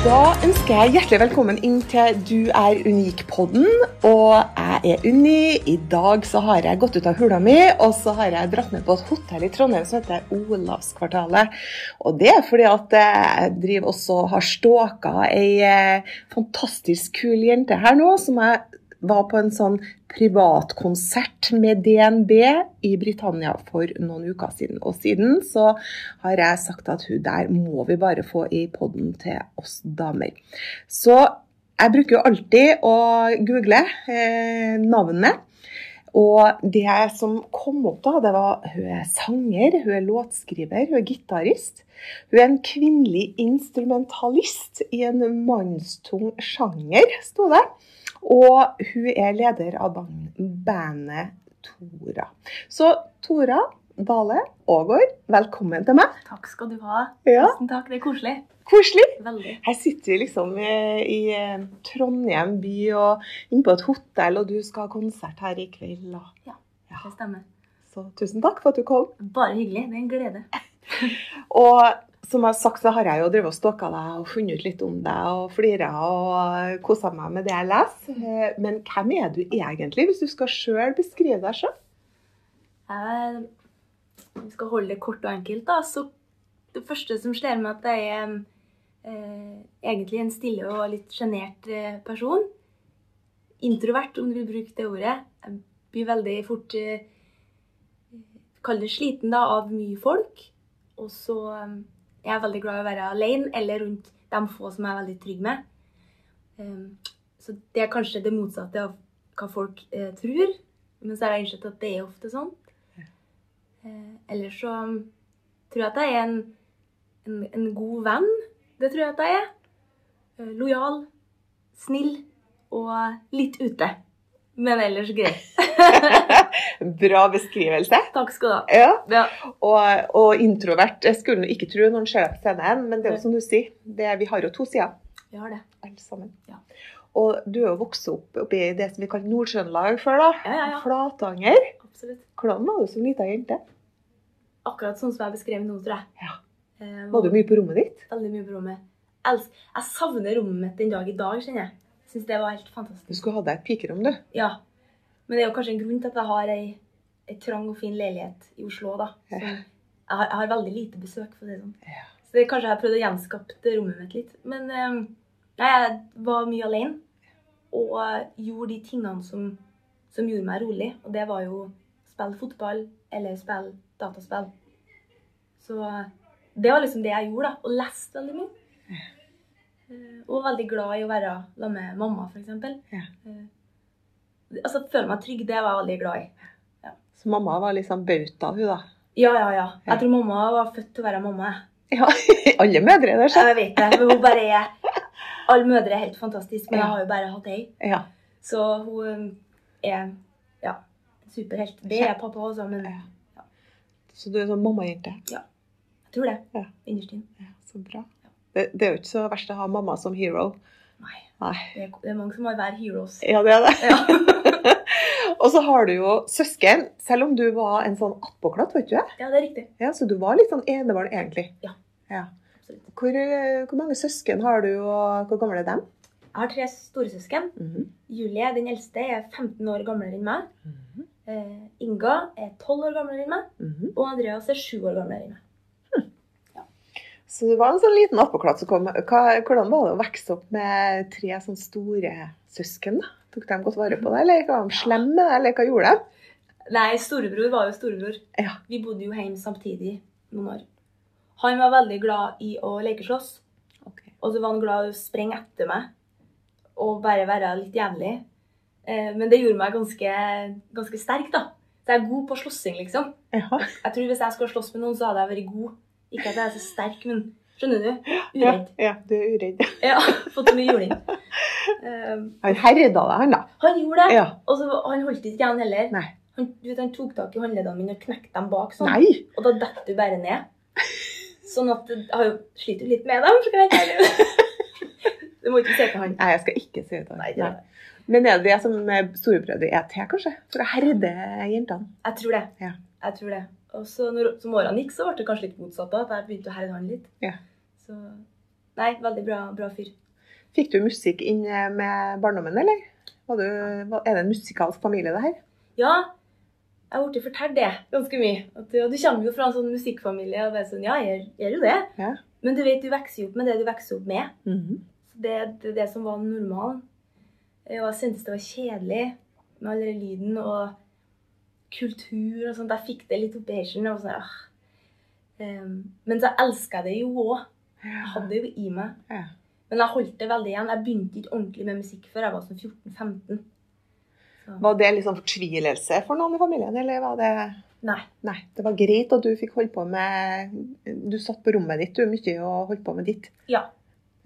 Da ønsker jeg hjertelig velkommen inn til Du er unik-podden. Og jeg er Unni. I dag så har jeg gått ut av hula mi, og så har jeg dratt ned på et hotell i Trondheim som heter Olavskvartalet. Og det er fordi at jeg driver også har stalka ei eh, fantastisk kul jente her nå, som jeg var på en sånn privatkonsert med DNB i Britannia for noen uker siden. Og siden så har jeg sagt at hun der må vi bare få i podden til oss damer. Så jeg bruker jo alltid å google eh, navnet. Og det som kom opp da, det var hun er sanger, hun er låtskriver, hun er gitarist. Hun er en kvinnelig instrumentalist i en mannstung sjanger, sto det. Og hun er leder av bandet Tora. Så Tora Dale Aagaard, velkommen til meg. Takk skal du ha. Ja. Tusen takk, det er koselig. Koselig. Veldig. Her sitter vi liksom eh, i eh, Trondheim by og inne på et hotell, og du skal ha konsert her i kveld. Og... Det stemmer. Så tusen takk for at du kom. Bare hyggelig. Det er en glede. Og som jeg har sagt, så har jeg jo drevet og stalka deg og funnet ut litt om deg og flira og kosa meg med det jeg leser. Eh, Men hvem er du egentlig, hvis du skal sjøl beskrive deg sjøl? Vi skal holde det kort og enkelt, da. Så det første som slår meg, at jeg er eh, egentlig en stille og litt sjenert eh, person. Introvert, om du vil bruke det ordet. Jeg blir veldig fort eh, Kall det sliten da, av mye folk. Og så eh, er veldig glad i å være alene eller rundt de få som jeg er veldig trygg med. Eh, så det er kanskje det motsatte av hva folk eh, tror. Men så har jeg innsett at det er ofte sånn. Eh, ellers så tror jeg at jeg er en, en, en god venn. Det tror jeg at jeg er. Eh, lojal, snill og litt ute. Men ellers greit. Bra beskrivelse. Takk skal du ha. Ja. Ja. Og, og introvert skulle ikke tro når en ser deg på scenen, men det er jo som du sier, det, vi har jo to sider. Vi har det. alle sammen. Ja. Og du er jo vokst opp oppi det som vi kaller Nord-Trøndelag før, da. Ja, ja, ja. Flatanger. Absolutt. Hvordan var du som lita jente? Akkurat sånn som jeg beskrev nå, tror jeg. Ja. Eh, Var du mye på rommet ditt? Veldig mye på rommet. Jeg savner rommet mitt den dag i dag, kjenner jeg. Syns det var helt fantastisk. Du skulle ha deg et pikerom, du. Ja. Men det er jo kanskje en grunn til at jeg har ei, ei trang og fin leilighet i Oslo, da. Jeg, har, jeg har veldig lite besøk, for å si det sånn. Ja. Så det, kanskje jeg har prøvd å gjenskape rommet mitt litt. Men nei, jeg var mye alene. Og gjorde de tingene som, som gjorde meg rolig. Og det var jo spille fotball eller spille dataspill. Så eh, det var liksom det jeg gjorde, da. Og leste veldig mye. Eh, Og var veldig glad i å være sammen med mamma, f.eks. Ja. Eh, Altså, føle meg trygg, det var jeg veldig glad i. Så mamma var liksom bauta, hun da. Ja, ja, ja. Ja. Jeg tror mamma var født til å være mamma. Ja, alle mødre der, så. Jeg vet det. Men hun bare er Alle mødre er helt fantastiske, men jeg har jo bare hatt ei. Ja. Så hun er ja, superhelt. Det er pappa også, men Ja. Så du er sånn mammajente. tror det. Ja. Innerst inne. Ja, så bra. Det, det er jo ikke så verst å ha mamma som hero. Nei. Nei. Det er, det er mange som har vært heroes. Ja, det er det. Ja. Og så har du jo søsken, selv om du var en sånn attpåklatt, vet du det? ja, det er riktig. Ja, så du var litt sånn enebarn egentlig. Ja. ja. Hvor, eh, hvor mange søsken har du, og hvor gamle er dem? Jeg har tre storesøsken. Mhm. Julie, den eldste, er 15 år gamlere enn meg. Eh, Inga er 12 år gamlere enn meg. Mhm. Og Andreas er 7 år gamlere enn meg. Så du var en sånn liten attpåklatt som kom. Hvordan var det å vokse opp med tre sånn store søsken? da? Tok de godt vare på deg, eller var de slemme, eller hva gjorde de? Nei, storebror var jo storebror. Ja. Vi bodde jo hjemme samtidig noen år. Han var veldig glad i å lekeslåss. Og så var han glad i å sprenge etter meg og bare være litt jævlig. Eh, men det gjorde meg ganske, ganske sterk, da. Så jeg er god på slåssing, liksom. Ja. Jeg tror Hvis jeg skulle slåss med noen, så hadde jeg vært god. Ikke at jeg er så sterk, men skjønner du? Ja, Uredd. ja, du er uredd. Ja, fått mye juling. Um, Han herda deg, han da. han gjorde det, Ja. og så, han holdt ikke igjen heller. Nei. Han, du vet, han tok tak i håndleddene mine og knekte dem bak sånn. Nei. Og da detter du bare ned. Sånn at jeg har jo sliter litt med dem. for jeg ikke. Du må ikke se til han. Nei, jeg skal ikke si til han. Nei, det, Nei. Men er det det som storebrødre er til, kanskje? For å herde jentene? jeg tror det. Ja. Jeg tror det. Og så når, som årene gikk, så ble det kanskje litt motsatt. da, At jeg begynte å herde han litt. Ja. Så Nei, veldig bra, bra fyr. Fikk du musikk inn med barndommen, eller? Var du, er det en musikalsk familie, det her? Ja, jeg har blitt fortalt det ganske mye. At ja, du kommer jo fra en sånn musikkfamilie og bare sånn Ja, jeg gjør jo det. Ja. Men du vet, du vokser jo opp med det du vokser opp med. Mhm. Så det er det, det som var normalen. Eh, Og jeg syntes det var kjedelig med all den lyden og kultur og sånt. Jeg fikk det litt opp og sånn, ah. Em, Men så elska jeg det jo òg. Jeg hadde det jo i meg. Ja. Men jeg holdt det veldig igjen. Jeg begynte ikke ordentlig med musikk før jeg var sånn 14-15. Så, Var det liksom fortvilelse for noen i familien, eller var det nei. Nei, det var greit at du fikk holde på med Du satt på rommet ditt du mye og holdt på med ditt. Ja.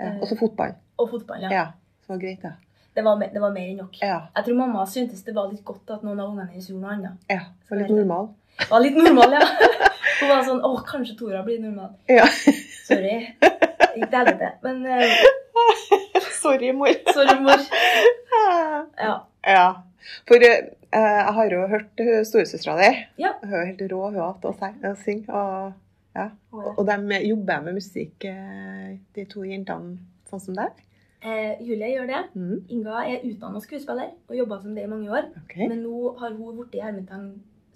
Eh, Og så fotball. Og fotball, ja. Ja. Så var det greit, det. Det, var, det var mer enn nok. Ja. Jeg tror mamma syntes det var litt godt at noen av ungene hennes gjorde noe annet. ja. Var litt normal. Var litt normal, ja. Hun var sånn Å, kanskje Tora blir normal. Ja. Sorry. Ikke til helvete. Men uh... Sorry, mor. sorry, mor. Ja. Ja. For uh, jeg har jo hørt storesøstera di. Ja. Hun er helt rå hun har til å synge. Og, ja. Er og de jobber med musikk, eh, de to jentene, sånn som deg. Eh, Julie gjør det. Mm. Inga er utdanna skuespiller og jobba som det i mange år. Okay. Men nå har hun blitt hermetegn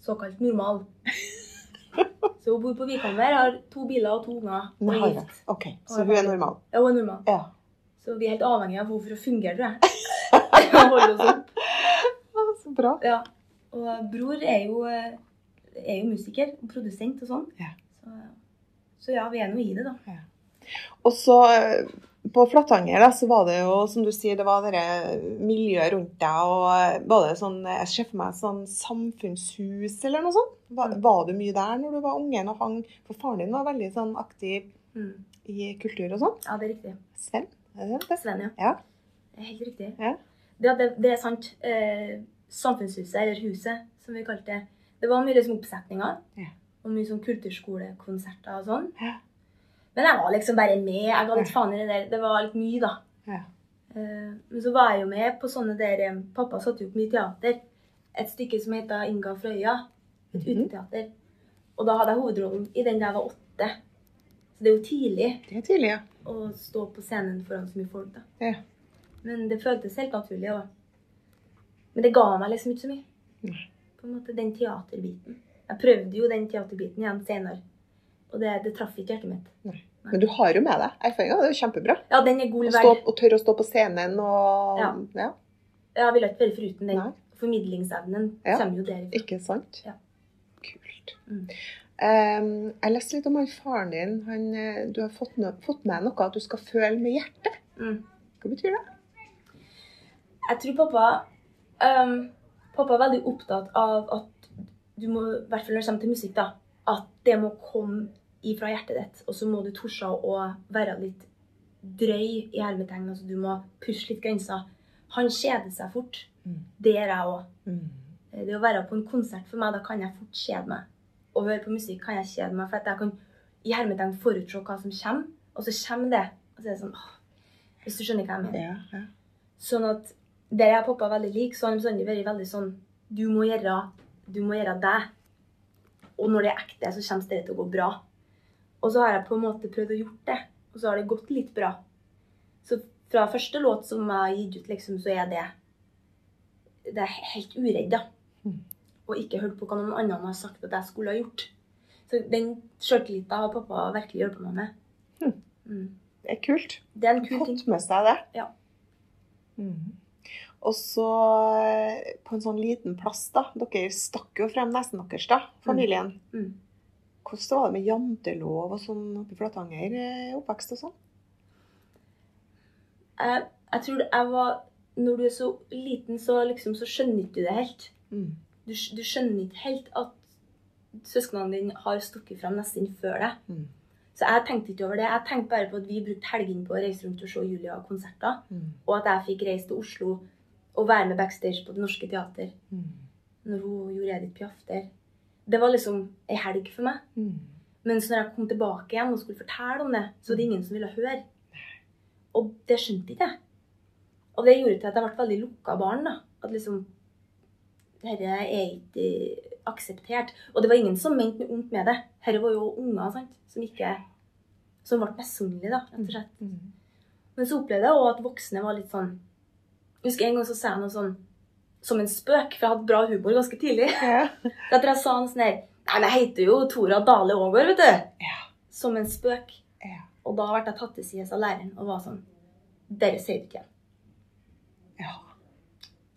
såkalt normal. Så hun bor på Vikhammer, har to biler og to unger. Og er gift. OK, så hun er normal. Ja, hun er normal. Ja. Så vi er helt avhengige av henne for å fungere, tror jeg. Holde oss opp. Så bra. Ja. Og bror er jo, eh, er jo musiker og produsent og sånn. Ja. Så, så ja, vi er nå i det, da. Og så eh, på Flatanger da, så var det jo, som du sier, det var det miljøet rundt deg. og eh, Var det sånn, jeg ser for meg sånn samfunnshus eller noe sånt? Var, var du mye der når du var ungen og hang? For faren din var veldig sånn aktiv Mm. i kultur og sånn. Ja, det er riktig. Sven? Er det det? Sven, ja. Ja. Det er helt riktig. Ja. Det, det, det er sant. Eh, samfunnshuset, eller huset, som vi kalte det. Det var mye liksom oppsetninger. Ja. Og mye sånn kulturskolekonserter og sånn. Ja. Men jeg var liksom bare med. Jeg ga litt faen i det der. Det var litt mye, da. Ja. Eh, men så var jeg jo med på sånne der Pappa satte jo opp mye teater. Et stykke som heter Inga Frøya. Et Mhm. uteteater. Og da hadde jeg hovedrollen i den da jeg var åtte. Så det er jo tidlig Det er tidlig, ja. å stå på scenen foran så mye folk, da. Ja. Men det føltes helt naturlig. Også. Men det ga meg liksom ikke så mye. På en måte Den teaterbiten. Jeg prøvde jo den teaterbiten igjen senere. Og det, det traff ikke hjertet mitt. Nei. Men du har jo med deg erfaringa, Det er jo kjempebra. Ja, den er gull stå, og tørre å stå på scenen og Ja. ja. Jeg ville ikke vært foruten den. Nei. Formidlingsevnen Ja. kommer jo derifra. Ikke sant? Ja. Kult. Mm. Um, jeg leste litt om han faren din. Han, eh, du har fått, no fått med noe at du skal føle med hjertet. Mm. Hva betyr det? Jeg tror pappa um, Pappa er veldig opptatt av at du må, i hvert fall når det kommer til musikk, da, at det må komme ifra hjertet ditt. Og så må du torse å være litt drøy i hermetegn. Altså du må pushe litt grenser. Han kjeder seg fort. Mm. Det gjør jeg òg. Mm. Det å være på en konsert for meg, da kan jeg fort kjede meg. Å høre på musikk kan jeg kjede meg, for at jeg kan i hermetegn forutse hva som kommer. Og så kommer det. Og så er det sånn åh, Hvis du skjønner hva jeg mener. Ja, ja. Sånn at der jeg og pappa veldig like, så har de bestandig vært veldig sånn Du må gjøre du må gjøre deg. Og når det er ekte, så kommer det til å gå bra. Og så har jeg på en måte prøvd å gjort det, og så har det gått litt bra. Så fra første låt som jeg har gitt ut, liksom, så er det Det er helt uredd, da. Mm. Og ikke hørt på hva noen andre har sagt at jeg skulle ha gjort. Så den sjøltilliten har pappa virkelig hjulpet meg med. Mm. Mm. Det er kult. Det er en kul. Fått med seg det. Ja. Mm. Og så eh, på en sånn liten plass, da. Dere stakk jo frem nesten deres, da, familien. Mm. Hvordan var det med jantelov og sånn oppe i Flatanger? eh, Oppvekst og sånn? jeg, jeg tror jeg var når du er så liten, så liksom så skjønner ikke du det helt. Mm. Du, du skjønner ikke helt at søsknene dine har stukket frem nesten før deg. Mm. Så jeg tenkte ikke over det. Jeg tenkte bare på at vi brukte helgene på å reise rundt og se Julia-konserter. Mm. Og at jeg fikk reise til Oslo og være med backstage på Det Norske Teater Mm. når hun gjorde Edith Piaf der. Det var liksom ei helg for meg. Mm. Mens når jeg kom tilbake igjen og skulle fortelle om det, så var det ingen som ville høre. Og det skjønte ikke jeg. Og det gjorde til at jeg ble veldig lukka barn. da. At liksom Dette er ikke akseptert. Og det var ingen som mente noe ondt med det. Dette var jo unger sant? som ikke Som ble misunnelige, da, rett og slett. Mm. Men så opplevde jeg òg at voksne var litt sånn Jeg husker en gang så sa jeg noe sånn som en spøk, for jeg hadde bra humor ganske tidlig. Ja. Etter jeg sa han sånn her Nei, men jeg heter jo Tora Dale Aagaard, vet du. Ja. Som en spøk. Ja. Og da ble jeg tatt til side av læreren og var sånn Dere sier det ikke igjen. ja.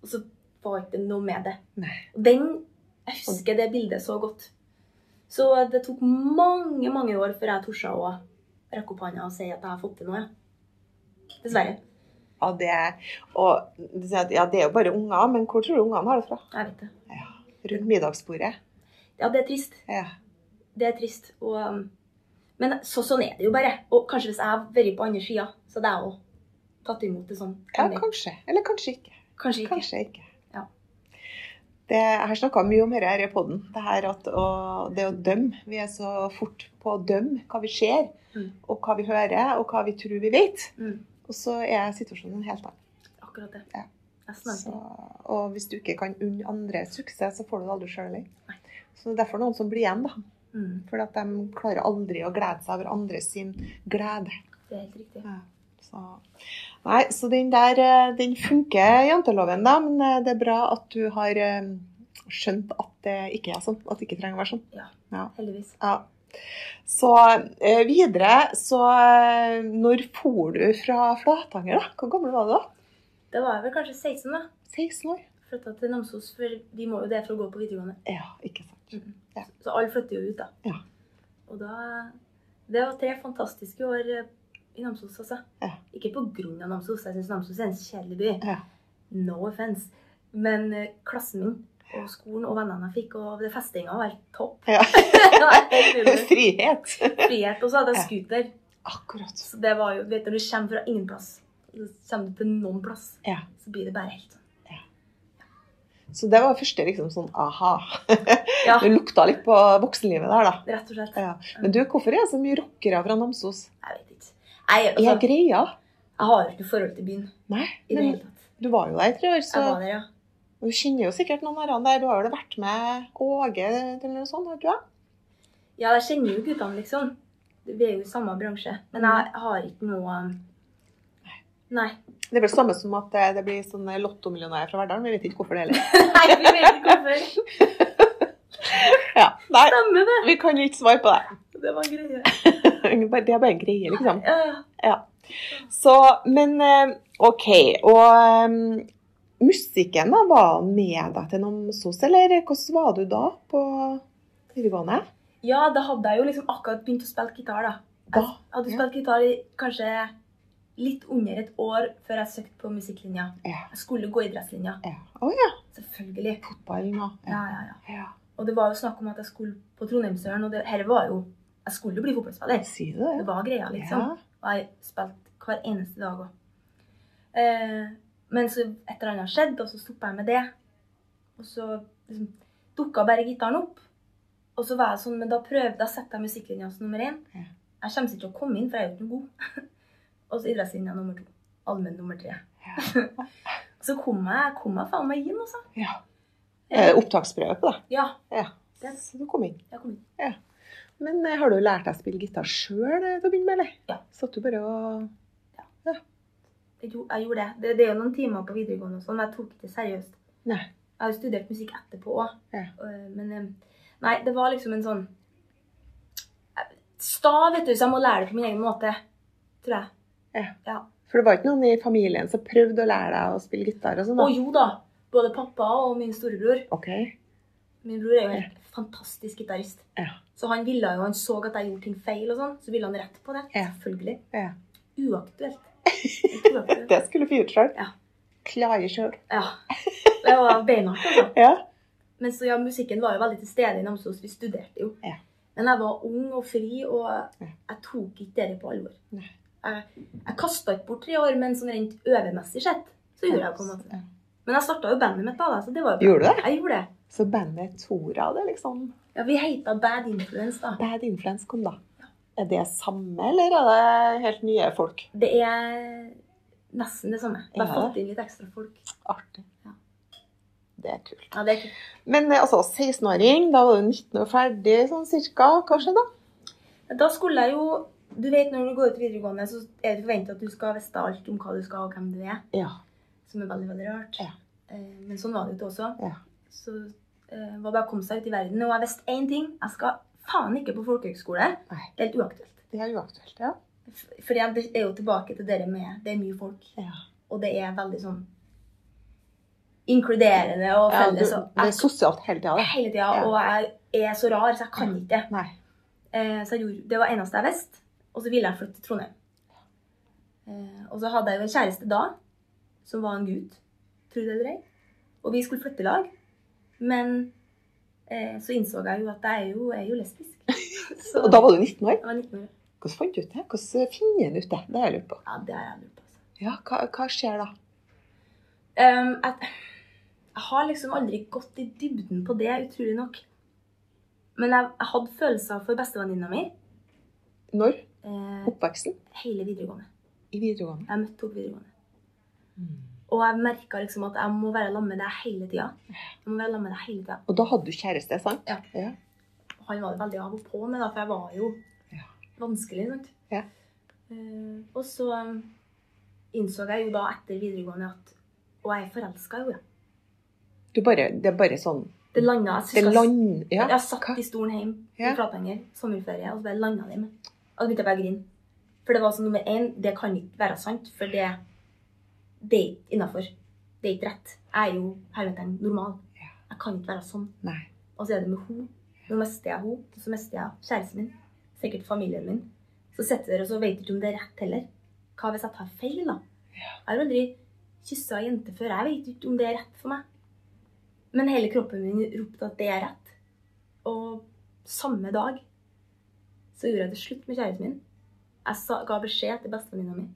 Og så var ikke noe med det. Nei. Og den Jeg husker det bildet så godt. Så det tok mange, mange år før jeg torde å rekke opp hånda og si at jeg har fått til noe. Dessverre. Ja, det og du sier at ja, det er jo bare unger, men hvor tror du ungene har det fra? Jeg vet det. Ja. Rundt middagsbordet. Ja, det er trist. Ja. Det er trist. Og, um, men så, sånn er det jo bare. Og kanskje hvis jeg har vært på andre sida, så hadde jeg òg tatt imot det sånn. ja, kanskje. Eller kanskje ikke. Kanskje ikke. Kanskje ikke. Ja. Det, jeg har snakka mye om dette i poden. Det her at å, det å dømme. Vi er så fort på å dømme hva vi ser, Mm. og hva vi hører, og hva vi tror vi vet. Mm, Og så er situasjonen helt annen. akkurat det. Ja. Så, og hvis du ikke kan unne andre suksess, så får du det aldri sjøl heller. Så det er derfor noen som blir igjen, da. Mm, For at de klarer aldri å glede seg over andre sin glede. det er helt riktig. Ja. Så, nei, så den der eh, den funker, janteloven, da. Men eh, det er bra at du har eh, skjønt at det ikke er sånn. At det ikke trenger å være sånn. Ja, Ja. heldigvis. Ja. Så eh, videre, så eh, Når for du fra Flatanger, da? Hvor gammel var du da? Da var jeg vel kanskje 16 da. 16 år? Flytta til Namsos, for de må jo det for å gå på videregående. Ja, ikke sant. Ja. Så alle flytter jo ut, da. Ja. Og da Det var tre fantastiske år eh, i Namsos, altså. Ja. Ikke på grunn av Namsos. Jeg syns Namsos er en kjedelig by. Ja. No offence. Men klassen min og skolen og vennene jeg fikk, og det festinga var helt topp. Ja. Frihet. Frihet. Og så hadde jeg Ja. scooter. Akkurat. Så det var jo, vet du Når du kommer fra ingen plass, så kommer du til noen plass, Ja. så blir det bare helt sånn. Så det var første liksom sånn aha. Ja, Du lukta litt på voksenlivet der, da. rett og slett. Ja. Men du, hvorfor er det så mye rockere fra Namsos? Jeg vet ikke. Jeg, Er altså, greia? jeg har jo ikke noe forhold til byen Nei, i det men hele tatt. du var jo der i tre år, så Jeg var der, ja. Og du kjenner jo sikkert noen av der. Du har jo vært med Åge eller noe sånt, har du ikke? Ja, jeg kjenner jo guttene, liksom. Vi er jo i samme bransje. Men jeg har ikke noe um, Nei. Det er vel samme som at det, blir sånne lottomillionær fra Verdalen. Vi vet ikke hvorfor det heller. Nei, vi vet ikke hvorfor. Ja, nei, Stemmer det. vi kan ikke svare på det. Det var greie. Det er bare en greie, liksom. Ja, ja. Så, men eh, OK. Og eh, musikken, da, var med deg til sos, eller hvordan var du da på videregående? ja, da hadde jeg jo liksom akkurat begynt å spille gitar, da. Da? Jeg hadde Ja. spilt gitar i kanskje litt under et år før jeg søkte på musikklinja. Ja. Jeg skulle gå idrettslinja. ja. Oh, ja. Selvfølgelig. Fotballen og Ja, ja, ja. ja. Og det var jo snakk om at jeg skulle på Trondheimsøren, og det her var jo Jeg skulle jo bli fotballspiller. Si det? Det var greia, liksom. Og jeg spilte hver eneste dag òg. Eh, men så et eller annet skjedde, og så stoppa jeg med det. Og så liksom, dukka bare gitaren opp. Og så var jeg sånn, men da prøvde da setter jeg musikklinja som nummer én. Ja. Jeg kommer ikke til å komme inn, for jeg er jo ikke noe god. og så idrettslinja nummer to. Allmenn nummer tre. Ja. Så kom jeg, kom jeg faen meg inn, altså. ja. Eh, opptaksprøve på det? Ja, Ja. Så du kom inn. jeg kom inn. Men eh, har du lært deg å spille gitar sjøl til å begynne med, eller? Ja. Satt du bare og Jeg, gjorde det. det. Det er jo noen timer på videregående og sånn, men jeg tok det seriøst. Nei. Jeg har jo studert musikk etterpå òg. Ja. Men eh, nei, det var liksom en sånn eh, Sta, vet du, så jeg må lære det på min egen måte. Tror jeg. Ja. Ja. For det var ikke noen i familien som prøvde å lære deg å spille gitar og sånn? Og jo da. Både pappa og min storebror. OK. Min bror er jo en ja. fantastisk gitarist. Ja. Så han ville jo, han så at jeg gjorde ting feil, og sånn, så ville han rette på det. Selvfølgelig. Ja. Uaktuelt. Det skulle få gjort sjøl. Ja. Klare sjøl. Ja. Det var beinhardt, altså. Ja. Men så ja, musikken var jo veldig til stede i Namsos. Vi studerte jo. Ja. Men jeg var ung og fri, og jeg tok ikke det på alvor. Nei. Jeg, jeg kasta ikke bort tre år, men sånn rent øvemessig sett, så gjorde jeg på en måte. Men jeg starta jo bandet mitt da, så det var jo bra. Gjorde du det? Jeg gjorde det. Så bandet Tora, det liksom Ja, Vi heita Bad Influence, da. Bad Influence kom da. Er det samme, eller er det helt nye folk? Det er nesten det samme. Bare har fått inn litt ekstra folk. Artig. Ja. Det er kult. Ja, det er kult. Men eh, altså, 16-åring, da var du 19 år ferdig, sånn cirka. Hva skjedde da? Da skulle jeg jo Du vet når du går ut videregående, så er det forventa at du skal vite alt om hva du skal og hvem du er. Ja. Som er veldig, veldig rart. Ja. Eh, Men sånn var det jo også. Ja. Så det var det bare å komme seg ut i verden. Og jeg visste én ting. Jeg skal faen ikke på folkehøgskole. Nei. Det er helt uaktuelt. Det er uaktuelt, ja. For det er jo tilbake til dere med Det er mye folk. ja. Og det er veldig sånn inkluderende og ja du, det er sosialt hele tida, hele tida. Ja. Og jeg er så rar, så jeg kan ikke det. Nei. Eh, så jeg gjorde, det var eneste jeg visste. Og så ville jeg flytte til Trondheim. Eh, og så hadde jeg jo en kjæreste da, som var en gutt. Tro det eller ei. Og vi skulle flytte i lag. Men så innså jeg jo at jeg er jo, jeg er jo lesbisk. Så Og da var du 19 år. jeg var 19 år. Hvordan fant du ut det? Hvordan finner en ut det? Det har jeg lurt på. Ja, det har jeg lurt på. Altså. Ja, hva, hva skjer da? Um, at, jeg har liksom aldri gått i dybden på det, utrolig nok. Men jeg, jeg hadde følelser for bestevenninna mi Når? eh, Oppveksten? hele videregående. I videregående? Jeg møtte henne på videregående. Mm. Og jeg merka liksom at jeg må være sammen med deg hele tida. Jeg må være sammen med deg hele tida. Og da hadde du kjæreste, sant? Ja. ja. Han var det veldig av og på med, da, for jeg var jo Ja. vanskelig. sant? Ja. Uh, og så um, innså jeg jo da etter videregående at Og jeg er forelska i henne. Du bare, det er bare sånn Det landa jeg. Det land... Ja. Jeg satt i stolen hjemme i Flatanger, sommerferie, og så bare landa det med. Og så begynte jeg bare å grine. For det var sånn nummer én, det kan ikke være sant, for det, det innafor. Det er ikke rett. Jeg er jo hermetegn normal. Jeg kan ikke være sånn. Nei. Og så er det med henne. Nå mister jeg og så mister jeg kjæresten min. Sikkert familien min. Så sitter dere og så vet ikke om det er rett heller. Hva hvis jeg tar feil, da? Jeg har aldri kyssa ei jente før. Jeg vet ikke om det er rett for meg. Men hele kroppen min ropte at det er rett. Og samme dag så gjorde jeg det slutt med kjæresten min. Jeg sa, ga beskjed til bestevenninna mi,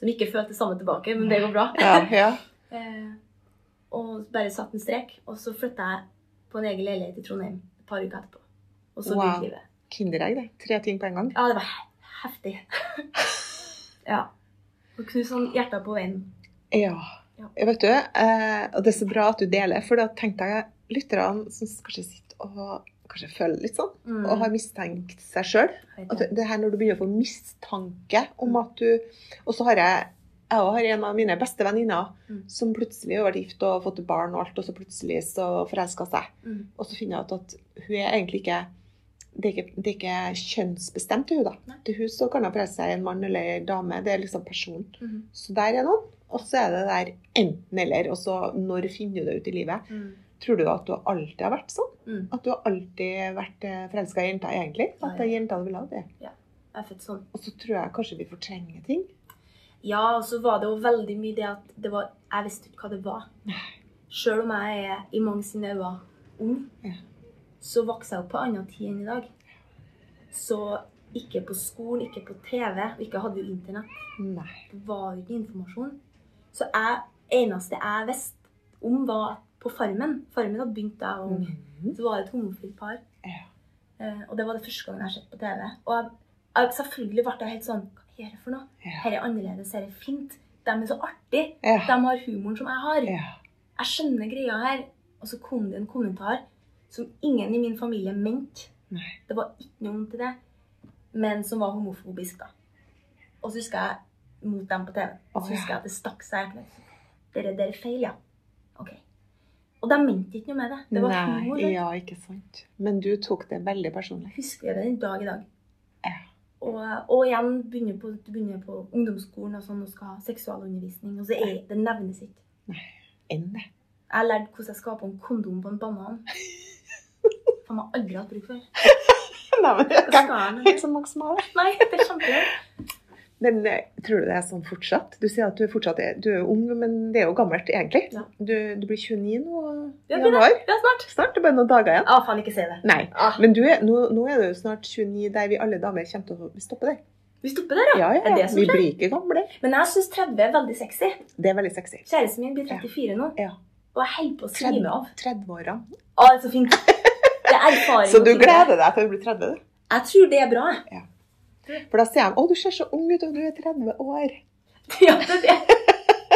som ikke følte det samme tilbake, men det går bra. Ja, ja. Eh, og bare satt en strek. Og så flytta jeg på en egen leilighet i Trondheim et par uker etterpå. Og så Wow. livet. Kinderegg, det. Tre ting på en gang. Ja, det var heftig. ja. Og knuse sånn hjerter på veien. Ja. Ja. Vet du, eh, og det er så bra at du deler, for da tenkte jeg lytterne som kanskje sitter og kanskje føler litt sånn, Mm. og har mistenkt seg sjøl. Det her når du begynner å få mistanke om at du Og så har jeg jeg har en av mine beste venninner Mm. som plutselig har vært gift og fått barn og alt, og så plutselig så forelska seg. Mm. Og så finner jeg ut at hun er egentlig ikke det er ikke, det er ikke kjønnsbestemt til hun da. Nei. Til hun så kan hun forelske seg en mann eller en dame. Det er liksom personen. Mm. Så der er noen. Og så er det der enten-eller. Og så når finner du det ut i livet? Tror du at du alltid har vært sånn? Mm. At du har alltid vært forelska i jenta, egentlig? At det er jenta vil ha det? Ja, Jeg er født sånn. Og så tror jeg kanskje vi fortrenger ting. Ja, og så var det jo veldig mye det at det var, jeg visste ikke hva det var. Selv om jeg er i mange sine øyne ung, Ja. så vokste jeg opp på annen tid enn i dag. Så ikke på skolen, ikke på TV, og ikke hadde jo internett. Nei. Det var jo ikke informasjon. Så jeg, eneste jeg visste om, var at på Farmen Farmen hadde begynt da jeg var ung. Så var det et homofilt par. Ja. Eh, og det var det første gangen jeg har sett på TV. Og jeg, jeg, selvfølgelig ble jeg helt sånn Hva er det for noe? Ja. Her er annerledes, her er fint. De er så artige. Ja. De har humoren som jeg har. Ja. Jeg skjønner greia her. Og så kom det en kommentar som ingen i min familie mente. Det var ikke noe vondt i det, men som var homofobisk, da. Og så husker jeg mot dem på TV. Og så husker jeg at det stakk seg. Dere, dere er feil, ja. Ok. Og de mente ikke noe med det. Det var Nei, humor. vet ja, ikke sant. Men du tok det veldig personlig. Jeg husker det den dag i dag. Ja. Og, og igjen begynner på, begynner på ungdomsskolen og sånn og skal ha seksualundervisning. Og så er det nevnes ikke. Enn det. Jeg har lært hvordan jeg skal på en kondom på en banan. Som jeg aldri har hatt bruk for. Nei, men det jeg det? ikke så mange som har det. Nei, det er kjempegøy. Men eh, tror du det er sånn fortsatt? Du sier at du fortsatt er, du er ung, men det er jo gammelt egentlig. Ja. Du, du blir 29 nå Ja, i januar. Ja, snart. Snart. Det er bare noen dager igjen. Å, faen, ikke si det. Nei. Ah. Men du er, nå, nå er du snart 29 der vi alle damer kommer til å stoppe der. Vi stopper der, ja. Ja, ja, det ja. som Vi blir ikke gamle. Men jeg syns 30 er veldig sexy. Det er veldig sexy. Kjæresten min blir 34 nå, Ja. og jeg holder på å svime av. 30-åra. Å, det er så fint. Det er erfaring. Så du gleder deg til å bli 30? Jeg tror det er bra. jeg. For da sier de 'Å, du ser så ung ut, og du er 30 år'. Ja, det er det.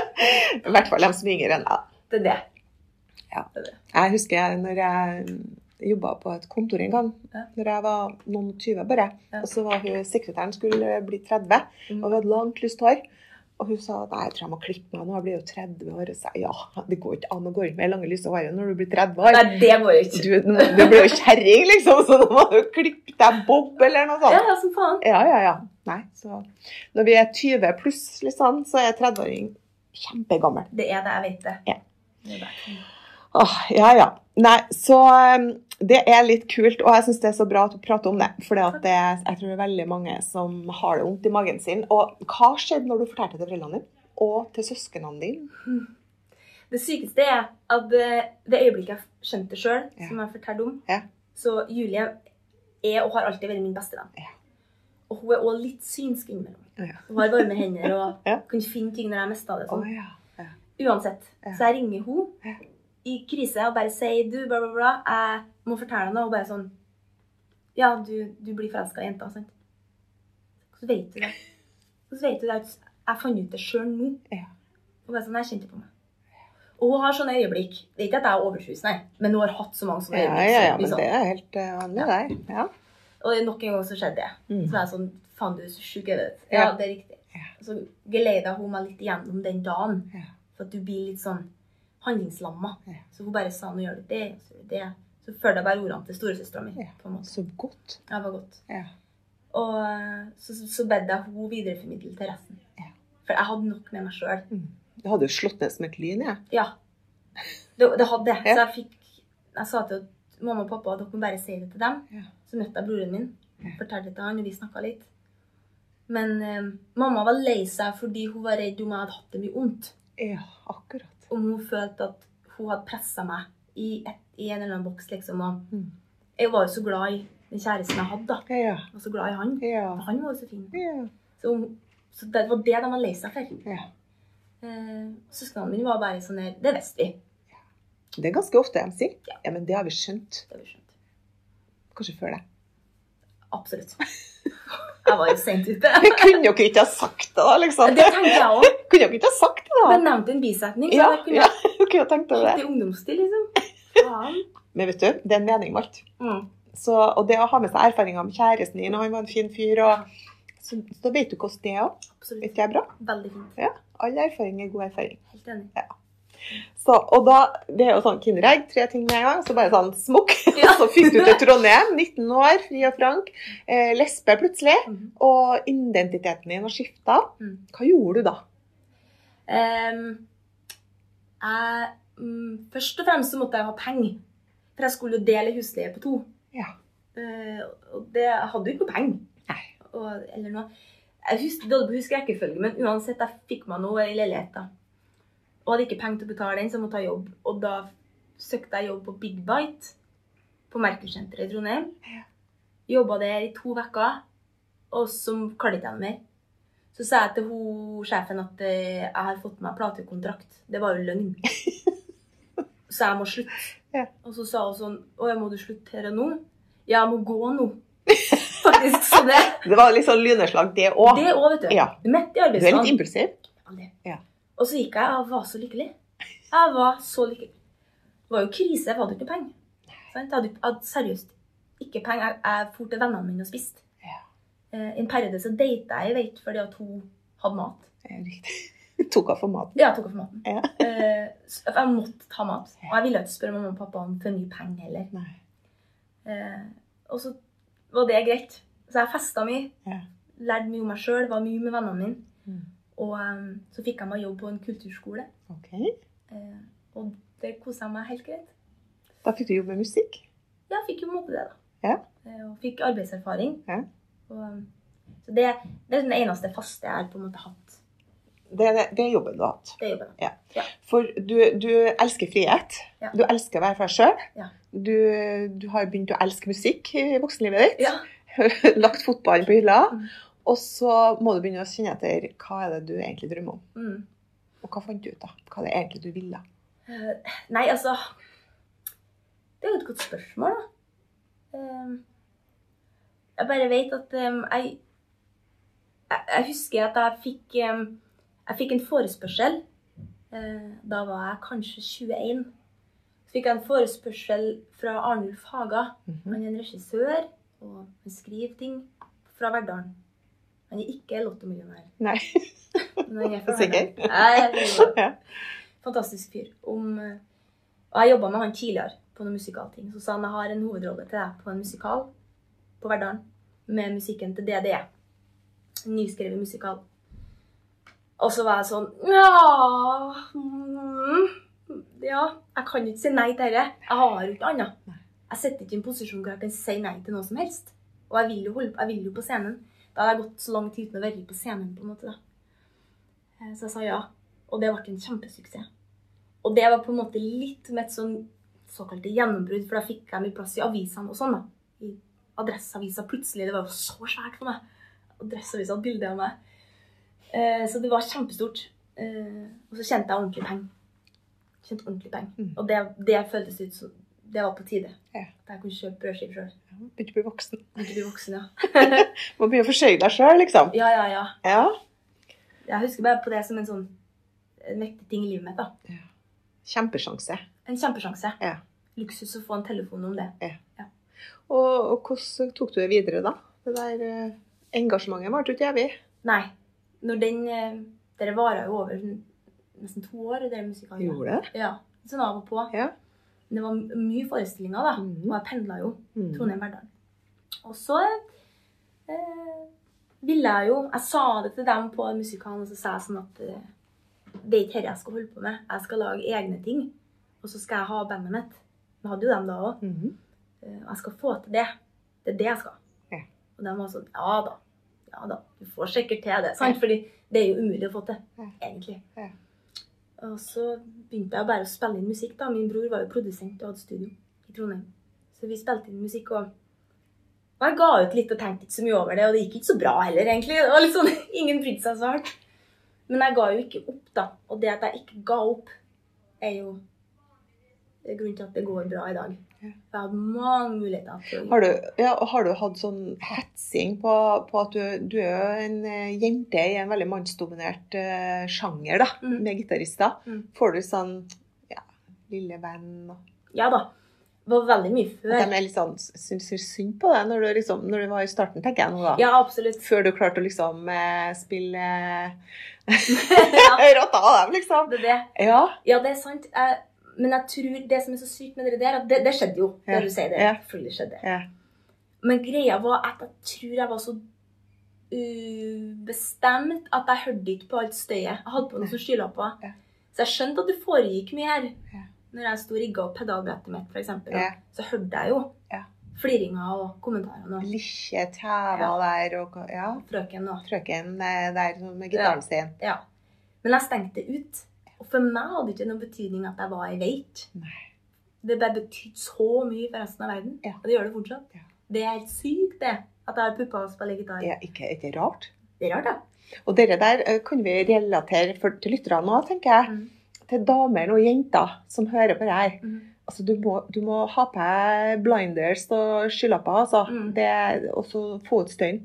I hvert fall de som er yngre enn deg. Det er det. Ja, Jeg husker jeg, når jeg jobba på et kontor en gang, Ja. når jeg var noen 20 bare. Ja. Og så var hun sekretæren skulle bli 30, Mm. og hun hadde langt, lyst hår. Og hun sa nei, jeg tror jeg må klippe meg nå, jeg blir jo 30 år. Og sa ja, det går ikke an å gå rundt med lange, lyse hår når du blir 30 år. Nei, det går ikke. Du, du blir jo kjerring, liksom, så nå må du klippe deg bob eller noe sånt. ja, som faen. Ja, ja, ja. Nei, så Når vi er 20 pluss, liksom, så er 30-åring kjempegammel. Det er det, jeg vet det. Ja. Det det. Åh, ja, ja. Nei, så um, det er litt kult, og jeg syns det er så bra at du prater om det. For jeg tror det er veldig mange som har det vondt i magen sin. Og hva skjedde når du fortalte til foreldrene dine? Og til søsknene dine? Det sykeste er at eh, det øyeblikket jeg skjønte det sjøl, Ja. som jeg fortalte om Ja. Så Julie er og har alltid vært min beste venn. Ja. Og hun er òg litt synsk innimellom. Ja. Hun har varme hender og kan finne ting når jeg mista det. Sånn. ja. ja. Uansett. Så jeg ringer hun. I krise og bare sier du, bla, bla, bla, jeg må fortelle deg noe. Og bare sånn Ja, du, du blir forelska i jenta, sant? Så vet du det. Så vet du det jeg fant ut det sjøl nå. Ja. Og bare sånn, jeg kjente på meg. Og hun har sånne øyeblikk. Det er ikke at jeg er overtrus, nei, men hun har hatt så mange sånne øyeblikk. ja, ja, ja, men sånn. det er helt eh, vanlig der. Ja. Og nok en gang så skjedde det. Mm. Så var jeg sånn Faen, du er så sjuk. Ja. Ja, det er riktig. Ja. Så geleida hun meg litt igjennom den dagen. For at du blir litt sånn handlingslamma. Ja. Så hun bare sa nå gjør du det, så gjør du det. Så følte jeg bare ordene til storesøstera mi. Ja. Så godt. Ja, det var godt. Ja. Og så, så, bedde jeg hun videreformidle til resten. Ja. For jeg hadde nok med meg sjøl. Det hadde jo slått ned som et lyn, jeg. Ja. Det, det hadde. Ja. Så jeg fikk Jeg sa til mamma og pappa at dere må bare si det til dem. Ja. Så møtte jeg broren min. Fortalte det til han, og vi snakka litt. Men eh, mamma var lei seg fordi hun var redd om jeg hadde hatt det mye vondt. Ja, akkurat. Om hun følte at hun hadde pressa meg i, et, i en eller annen boks, liksom. Og Mm. jeg var jo så glad i den kjæresten jeg hadde, da. Ja, Jeg var så glad i han. ja. Han var jo så fin. ja. Så, så det var det de var lei seg for. ja. Eh, Søsknene mine var bare sånn her Det visste vi. Det er ganske ofte de sier. Ja. Ja, men det har vi skjønt. Det har vi skjønt. Kanskje før det. Absolutt. Jeg var jo sent ute. Kunne dere ikke ha sagt det, da? liksom? Det tenkte jeg òg. Kunne dere ikke ha sagt det, da? Men nevnte en bisetning. Ja, jeg kunne ja. Kunne tenkt over det. i ungdomstid, liksom. Faen. Men vet du, det er en mening med alt. Mm. Så, og det å ha med seg erfaringer med kjæresten din, og han var en fin fyr, og, så, så vet du hvordan det er òg. Vet jeg bra? Veldig fint. Ja. All erfaring er god erfaring. Helt enig. Så, og da, Det er jo sånn Kinderegg, tre ting med en gang. Så bare sånn smokk. Ja. så fikk du til Trondheim, 19 år, fri og frank. Eh, lesbe plutselig. Mm. Og identiteten din har skifta. Mm. Hva gjorde du da? Um, jeg, um, først og fremst så måtte jeg ha penger. For jeg skulle jo dele husleie på to. Ja. Uh, og det jeg hadde jo ikke noe penger. Eller noe. Jeg husker, det hadde på rekkefølge, men uansett, jeg fikk meg noe i leilighet. Og hadde ikke penger til å betale den, så jeg måtte ha jobb. Og da søkte jeg jobb på Big Bite på Merkur-senteret i Trondheim. Jobba der i to uker, og så klarte jeg ikke noe mer. Så sa jeg til hun, sjefen at eh, jeg har fått meg platekontrakt. Det var jo løgn. Så jeg må slutte. Ja. Og så sa hun sånn Å ja, må du slutte her og nå? Ja, jeg må gå nå. Faktisk. Så det, Det var litt sånn lyneslag, det òg. det òg, vet du. Ja. Du er litt impulsiv. impulsiv. det. Ja. Og så gikk jeg og var så lykkelig. Jeg var så lykkelig. Det var jo krise, jeg hadde ikke penger. Jeg hadde, hadde seriøst ikke penger. Jeg, jeg for til vennene mine og spiste. Ja. Eh, en periode så data jeg, vet, fordi at hun hadde mat. Riktig. Tok av for maten. Ja, tok av for maten. Ja. Eh, jeg måtte ta mat. Og jeg ville ikke spørre mamma og pappa om for mye penger heller. Eh, og så var det greit. Så jeg festa mye. Ja. Lærte mye om meg sjøl, var mye med vennene mine. Mm. Og um, så fikk jeg meg jobb på en kulturskole. Ok. Uh, og det kosa jeg meg helt greit. Da fikk du jobb med musikk. Ja, jeg fikk jo måte det, da. Ja. Uh, og fikk arbeidserfaring. Ja. Og, um, Så det, det er den eneste faste jeg har på en måte hatt. Det, er- det er jobben du har hatt. Det er jobben. Ja. Ja. For du, du elsker frihet. Ja. Du elsker å være for deg sjøl. Ja. Du, du har begynt å elske musikk i voksenlivet ditt. Ja. Lagt fotballen på hylla. Mm. Og så må du begynne å kjenne etter hva er det du egentlig drømmer om. Mm. Og hva fant du ut, da? Hva er det egentlig du ville? Uh, Nei, altså Det er jo et godt spørsmål, da. Eh, Jeg bare vet at um, jeg, jeg Jeg husker at jeg fikk um, Jeg fikk en forespørsel. Uh, Da var jeg kanskje 21. Så fikk jeg en forespørsel fra Arnulf Haga. Mhm. Han er en regissør, og han skriver ting fra Verdalen. Han er ikke lottomillionær. Nei. Men han er fra Sikker? Nei, fantastisk fyr. Om, eh, og jeg jobba med han tidligere på noen musikalting. Så sa han jeg har en hovedrolle til deg på en musikal på Verdalen. Med musikken til DDE. En nyskrevet musikal. Og så var jeg sånn Ja mm, Ja, jeg kan ikke si nei til dette. Jeg har jo ikke annet. Jeg sitter ikke i en posisjon hvor jeg kan si nei til noe som helst. Og jeg vil jo, holde, jeg vil jo på scenen. Da hadde jeg gått så lang tid uten å være på scenen. på en måte da. Eh, Så jeg sa ja. Og det ble en kjempesuksess. Og det var på en måte litt med et sånn såkalt gjennombrudd, for da fikk jeg mye plass i avisene og sånn. da. I Adresseavisa plutselig. Det var jo så svært for meg. Adresseavisa hadde bilde av meg. Eh, så det var kjempestort. Eh, og så kjente jeg ordentlig penger. Kjente ordentlig penger. Mm. Og det, det føltes ut som det var på tide. Ja. At jeg kunne kjøpe brødskive sjøl. Begynte å bli voksen. Ikke bli voksen, ja. Må begynne å forsørge deg sjøl, liksom. ja, ja, ja. Ja. Jeg husker bare på det som en sånn en viktig ting i livet mitt. da. Kjempesjanse. En kjempesjanse. Ja. Luksus å få en telefon om det. Og, og hvordan tok du det videre, da? Det der eh, engasjementet varte jo ikke evig. Nei. Når den eh, Dere varer jo over nesten to år, det musikalen. Gjorde det? Ja. Sånn av og på. Ja. Det var mye forestillinger, da. Mm. Og jeg pendla jo. Mm. Trondheim-Verdal. Og så eh, ville jeg jo Jeg sa det til dem på musikalen, og så sa jeg sånn at eh, det er ikke dette jeg skal holde på med. Jeg skal lage egne ting. Og så skal jeg ha bandet mitt. Vi hadde jo dem da òg. Mhm. Eh, Og jeg skal få til det. Det er det jeg skal. Ja. Og de var sånn Ja da. Ja da. Du får sikkert til det. Sant? Fordi det er jo umulig å få til, egentlig. Ja. Og så begynte jeg bare å spille inn musikk. da. Min bror var jo produsent og hadde studio i Trondheim. Så vi spilte inn musikk, og, og jeg ga ut litt og tenkte ikke så mye over det. Og det gikk ikke så bra heller, egentlig. Det var sånn, Ingen brydde seg så hardt. Men jeg ga jo ikke opp, da. Og det at jeg ikke ga opp, er jo det er grunnen til at det går bra i dag. Jeg har hatt mange muligheter. til Har du, ja, har du hatt sånn hetsing på, på at du, du er en eh, jente i en veldig mannsdominert uh, sjanger, da, Mm. med gitarister. Mm. Får du sånn ja, lille venn Ja da. Det var veldig mye At før. de er litt sånn, syns synd på deg når du, liksom, når du var i starten, tenker jeg nå, da. Ja, absolutt. Før du klarte å liksom eh, spille ja, rotta av dem, liksom. det er det. Ja. Ja, det er sant. Jeg, men jeg tror det som er så sykt med det der, at det, det skjedde jo. Det du sier, det Ja. selvfølgelig skjedde. ja. Men greia var at jeg tror jeg var så ubestemt at jeg hørte ikke på alt støyet. Jeg hadde på noen sånne skylapper. Ja. Så jeg skjønte at det foregikk mye her. Ja. Når jeg sto og rigga opp pedalbrettet mitt, eksempel, Ja. så hørte jeg jo Ja. fliringa og kommentarene Lille tæva der og Ja. frøken og Frøken eh, der med gitaren sin. Ja. Men jeg stengte det ut. For meg hadde det ikke noen betydning at jeg var i veit. Det bare betydde så mye for resten av verden. Ja. Og det gjør det fortsatt. Ja. Det er helt sykt, det. At jeg har pupper og spiller gitar. Er ikke, ikke rart? Det er rart, ja. Og dere der eh, kan vi relatere for, til lytterne nå, tenker jeg. Mm. Til damer og jenter som hører på det her. Mm. Altså, du, må, du må ha på deg blinders og skylapper, altså. Mm. Og så få ut støyen.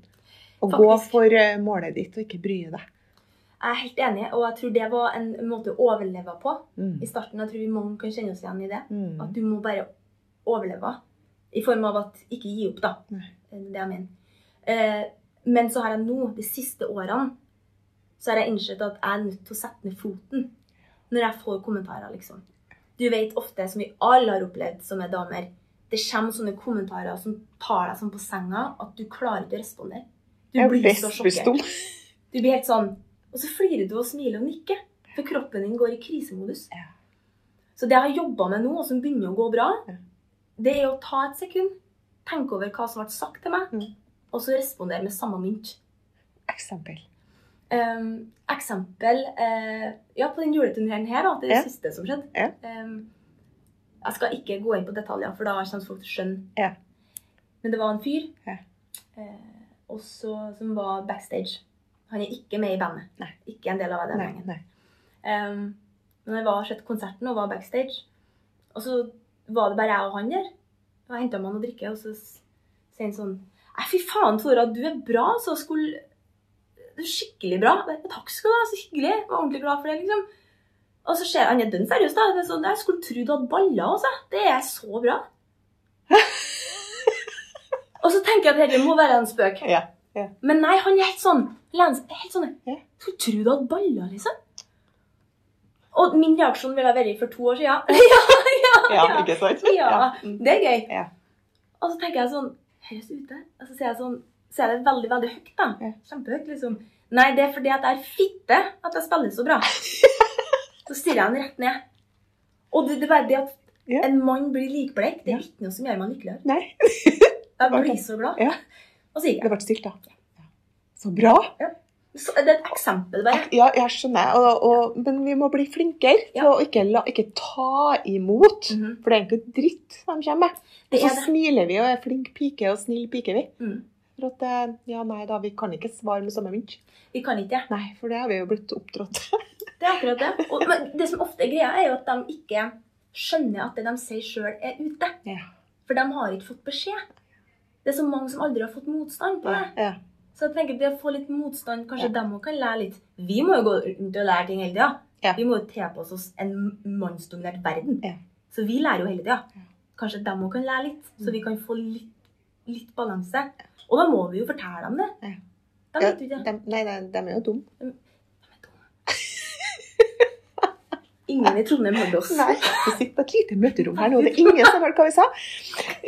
Og Faktisk. gå for eh, målet ditt, og ikke bry deg. Jeg er helt enig, og jeg tror det var en måte å overleve på Mm. i starten. Jeg tror vi mange kan kjenne oss igjen i det. Mm. At du må bare overleve. I form av at ikke gi opp, da. Mm. Det er jeg mener. Eh, men så har jeg nå, de siste årene, så har jeg innsett at jeg er nødt til å sette ned foten når jeg får kommentarer, liksom. Du vet ofte, som vi alle har opplevd som er damer, det kommer sånne kommentarer som tar deg sånn på senga at du klarer ikke å respondere. Du blir så sjokkert. Du blir helt sånn Og så flirer du og smiler og nikker. For kroppen din går i krisemodus. Ja. Så det jeg har jobba med nå, og som begynner å gå bra, Ja. det er å ta et sekund, tenke over hva som ble sagt til meg, Mm. og så respondere med samme mynt. Eksempel. Um, eksempel uh, Ja, på den juleturneen her, da. Det er det Ja. siste som skjedde. Um, jeg skal ikke gå inn på detaljer, for da kommer folk til å skjønne. Men det var en fyr eh, også, som var backstage. Han er ikke med i bandet. Nei. Ikke en del av den Nei, gjengen. Um, men jeg var sett konserten og var backstage. Og så var det bare jeg og han der. Og jeg henta meg noe å drikke, og så sier han sånn Nei, fy faen, Tora, du er bra. Så skulle Du er skikkelig bra. Takk skal du ha. Så hyggelig. Jeg var ordentlig glad for det, liksom. Og så ser han er dønn seriøs, da. Det sånn, jeg skulle tro du hadde baller, altså. Det er så bra. og så tenker jeg at dette må være en spøk. Ja. Ja. Men nei, han er helt sånn Lens, helt sånn Ja. Skulle tro du hadde baller, liksom. Og min reaksjon ville vært for to år siden. ja, ja, Ja, ikke sant? ja. Det er gøy. Ja. Og så tenker jeg sånn Høres ute? Og så sier jeg sånn Så er det veldig, veldig høyt, da. Ja. Kjempehøyt, liksom. Nei, det er fordi at jeg er fitte at jeg spiller så bra. så stirrer jeg han rett ned. Og det, det er bare det at Ja. en mann blir likbleik, det er ikke noe som gjør meg lykkeligere. Nei, Jeg blir så glad. Ja. Og så gikk det ble stilt, da. Så bra. Så det er et eksempel, bare. Ja, jeg skjønner. Og, og, men vi må bli flinkere til Ja. å ikke, la, ikke ta imot. Mhm. For det er egentlig dritt de kommer med. Så er det. smiler vi og er flink pike og snill pike, vi. Mm. For at eh, ja, nei da, vi kan ikke svare med samme mynt. Vi kan ikke det. Nei, for det har vi jo blitt oppdratt. Det er akkurat det. Og, men det som ofte er greia, er jo at de ikke skjønner at det de sier sjøl, er ute. ja. For de har ikke fått beskjed. Det er så mange som aldri har fått motstand på det. Ja. Så jeg tenker det å få litt motstand, kanskje Ja. dem òg kan lære litt. Vi må jo gå rundt og lære ting hele tida. Ja. Vi må jo tilpasse oss en mannsdominert verden. Ja. Så vi lærer jo hele tida. Kanskje dem òg kan lære litt, så Mm. vi kan få litt, litt balanse. Og da må vi jo fortelle dem det. Ja. De vet jo ikke. de, nei, nei, de er jo dumme. Ingen i Trondheim hørte oss. Nei, vi sitter på et lite møterom her nå. Det er ingen som har hørt hva vi sa.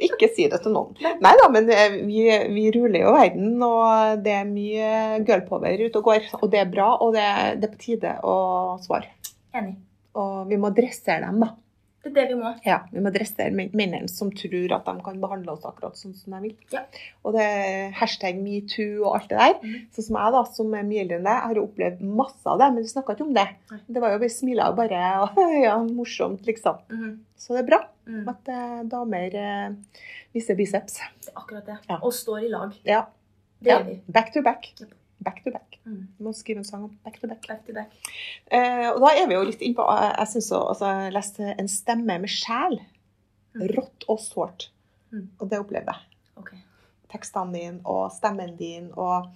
Ikke si det til noen. Nei da, men eh, vi, vi ruller jo verden, og det er mye girlpower ute og går. Og det er bra, og det, det er på tide å svare. Enig. Og vi må dressere dem, da. Det er det vi må. Ja, Vi må dressere men- mennene som tror at de kan behandle oss akkurat sånn som de vil. Ja. Og det hashtag metoo og alt det der. Mm. Sånn som jeg, da, som er mye eldre enn deg, har jo opplevd masse av det, men vi snakka ikke om det. Nei. Det var jo Vi smila og bare og, Ja, morsomt, liksom. Mm. Så det er bra Mm. at eh, damer eh, viser biceps. Det er akkurat det. Ja. Og står i lag. Ja. Det ja. gjør vi. Back to back. Yep. Back to back. Mm. Du må skrive en sang om back to back. Back to back. Eh, og da er vi jo litt innpå Jeg, jeg synes også, jeg leste En stemme med sjel. Mm. Rått og sårt. Mm. Og det opplevde jeg. Okay. Tekstene dine og stemmen din og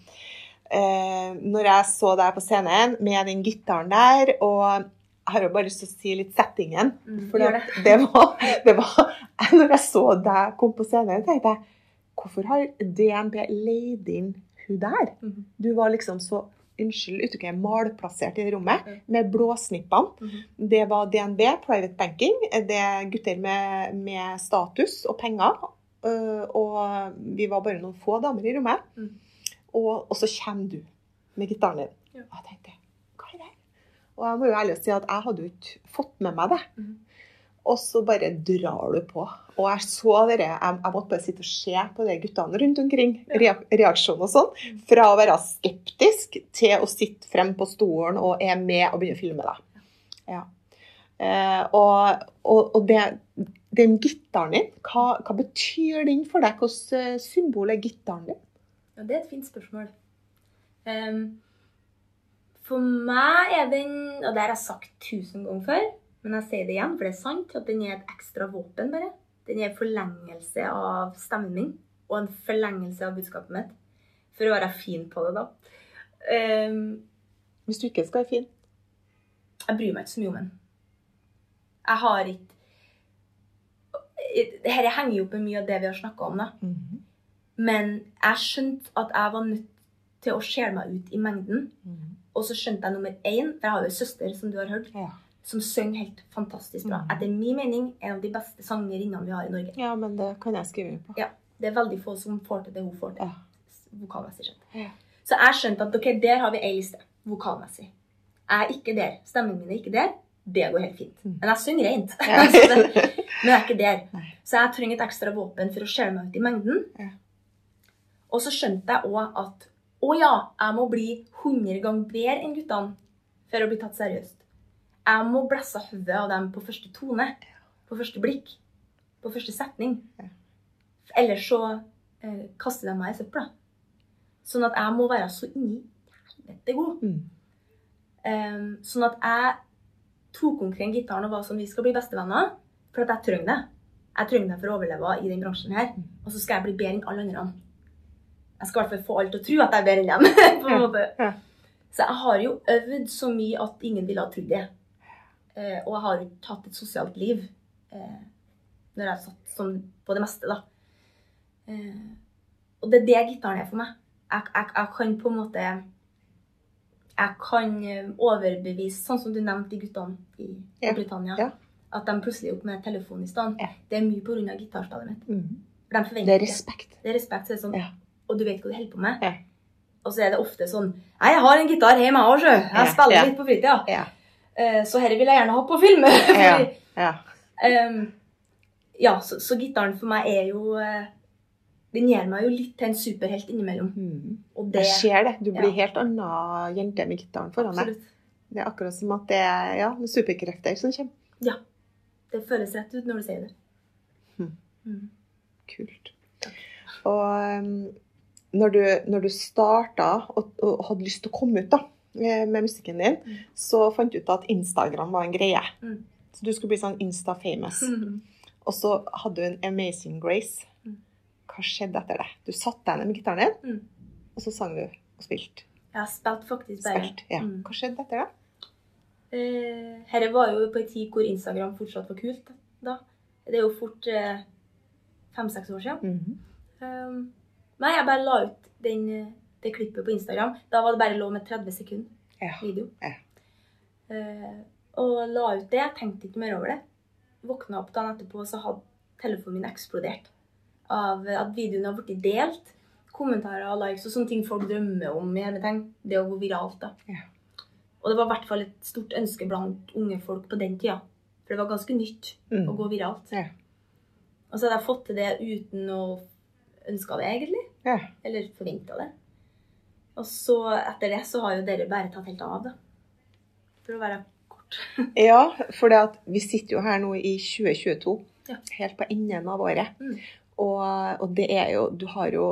eh, Når jeg så deg på scenen med den gitaren der og jeg har jo bare lyst til å si litt settingen. Mm, For det. det var, det var Når jeg så deg kom på scenen, tenkte jeg Hvorfor har DNB leid inn hun der? Mhm. Du var liksom så Unnskyld uttrykket, malplassert i rommet Mm. med blåsnippene. Mhm. Det var DNB, private banking. Det er gutter med, med status og penger. øh, Og vi var bare noen få damer i rommet. Mm. Og, og så kommer du med gitaren din. Og jeg tenkte Hva er det? Og jeg må jo ærlig si at jeg hadde jo ikke fått med meg det. Og så bare drar du på. Og jeg så dere, jeg, jeg måtte bare sitte og se på de guttene rundt omkring. Reak reaksjon og sånn. Fra å være skeptisk til å sitte frem på stolen og er med og begynne å filme deg. Ja. Eh, og og, og det, den gitaren din, hva, hva betyr den for deg? Hvilket symbol er gitaren din? Ja, det er et fint spørsmål. Um, for meg er den, og det har jeg sagt tusen ganger før, men jeg sier det igjen, for det er sant, at den er et ekstra våpen bare. Den er en forlengelse av stemmen min, og en forlengelse av budskapet mitt. For å være fin på det, da. Um, Hvis du ikke skal være fin? jeg bryr meg ikke så mye om den. Jeg har ikke Dette henger jo opp med mye av det vi har snakka om, da. Mhm. Men jeg skjønte at jeg var nødt til å skjele meg ut i mengden. Mhm. Og så skjønte jeg nummer én, for jeg har jo en søster, som du har hørt, Ja. Som synger helt fantastisk bra. Mhm. Etter min mening en av de beste sangerinnene vi har i Norge. ja, men det kan jeg skrive på. Ja, Det er veldig få som får til det hun får til. Ja. Vokalmessig sett. Ja. Så jeg skjønte at ok, der har vi ei liste. Vokalmessig. Jeg er ikke der. Stemmen min er ikke der. Det går helt fint. Mm. Men jeg synger rent. Ja. Men jeg er ikke der. Nei. Så jeg trenger et ekstra våpen for å skjele meg ut i mengden. Ja. Og så skjønte jeg òg at Å ja, jeg må bli 100 ganger bedre enn guttene for å bli tatt seriøst. Jeg må blæsse hodet av dem på første tone, på første blikk, på første setning. Ellers så eh, kaster de meg i søpla. Sånn at jeg må være så inni helvete god. Mm. Um, sånn at jeg tok omkring gitaren og var sånn Vi skal bli bestevenner, for at jeg trenger det. Jeg trenger det for å overleve i den bransjen her. Og så skal jeg bli bedre enn alle andre. Jeg skal i hvert fall få alle til å tro at jeg er bedre enn dem. på en måte. Så jeg har jo øvd så mye at ingen ville ha trodd det. Eh, og jeg har jo ikke hatt et sosialt liv eh, når jeg har satt sånn på det meste, da. Eh, og det er det gitaren er for meg. Jeg, jeg, jeg kan på en måte Jeg kan eh, overbevise, sånn som du nevnte de guttene i Ja, Britannia, ja. at de plutselig er opp med telefon i stand. Ja. Det er mye pga. gitarspillet mitt. Mm. De Det er respekt. Det er respekt. Så er sånn. Og du vet hva du holder på med. Ja. Og så er det ofte sånn jeg har en gitar hjemme, jeg òg, sjø. Jeg spiller ja. litt på fritida. Eh, Så dette vil jeg gjerne ha på film. Ja. Ja. Um, ja, så, så gitaren for meg er jo eh, Den gjør meg jo litt til en superhelt innimellom. Mm. Det Jeg ser det. Du blir Ja. helt anna jente med gitaren foran deg. Det er akkurat som at det er ja, superkrefter som kommer. Ja. Det føles rett ut når du sier det. Hmm. Mm. Kult. Og um, når du, når du starta og, og hadde lyst til å komme ut da, med musikken din, så fant du ut at Instagram var en greie. Mm. Så du skulle bli sånn Insta-famous. Mm. Og så hadde du en Amazing Grace. Mm. Hva skjedde etter det? Du satte deg ned med gitaren din, Mm. og så sang du og spilte. Ja, spilte spilt faktisk bare. Spilt, ja. Mm. Hva skjedde etter det? Eh, Herre var jo på en tid hvor Instagram fortsatt var kult. da. Det er jo fort uh, fem-seks år siden. Mhm. Um, nei, jeg bare la ut den, eh, det klippet på Instagram. Da var det bare lov med 30 sekunder Ja. video. Ja. Uh, og la ut det. Tenkte ikke mer over det. Våkna opp dagen etterpå, så hadde telefonen min eksplodert. Av at videoen har blitt delt. Kommentarer og likes og sånne ting folk drømmer om. Det å gå viralt. da. Ja. Og det var i hvert fall et stort ønske blant unge folk på den tida. For det var ganske nytt Mm. å gå viralt. Ja. Og så hadde jeg fått til det uten å ønske det, egentlig. Ja. Eller forventa det. Og så etter det så har jo dere bare tatt helt av, da. For å være kort. Ja, for vi sitter jo her nå i 2022, Ja. helt på enden av året. Mm. Og, og det er jo Du har jo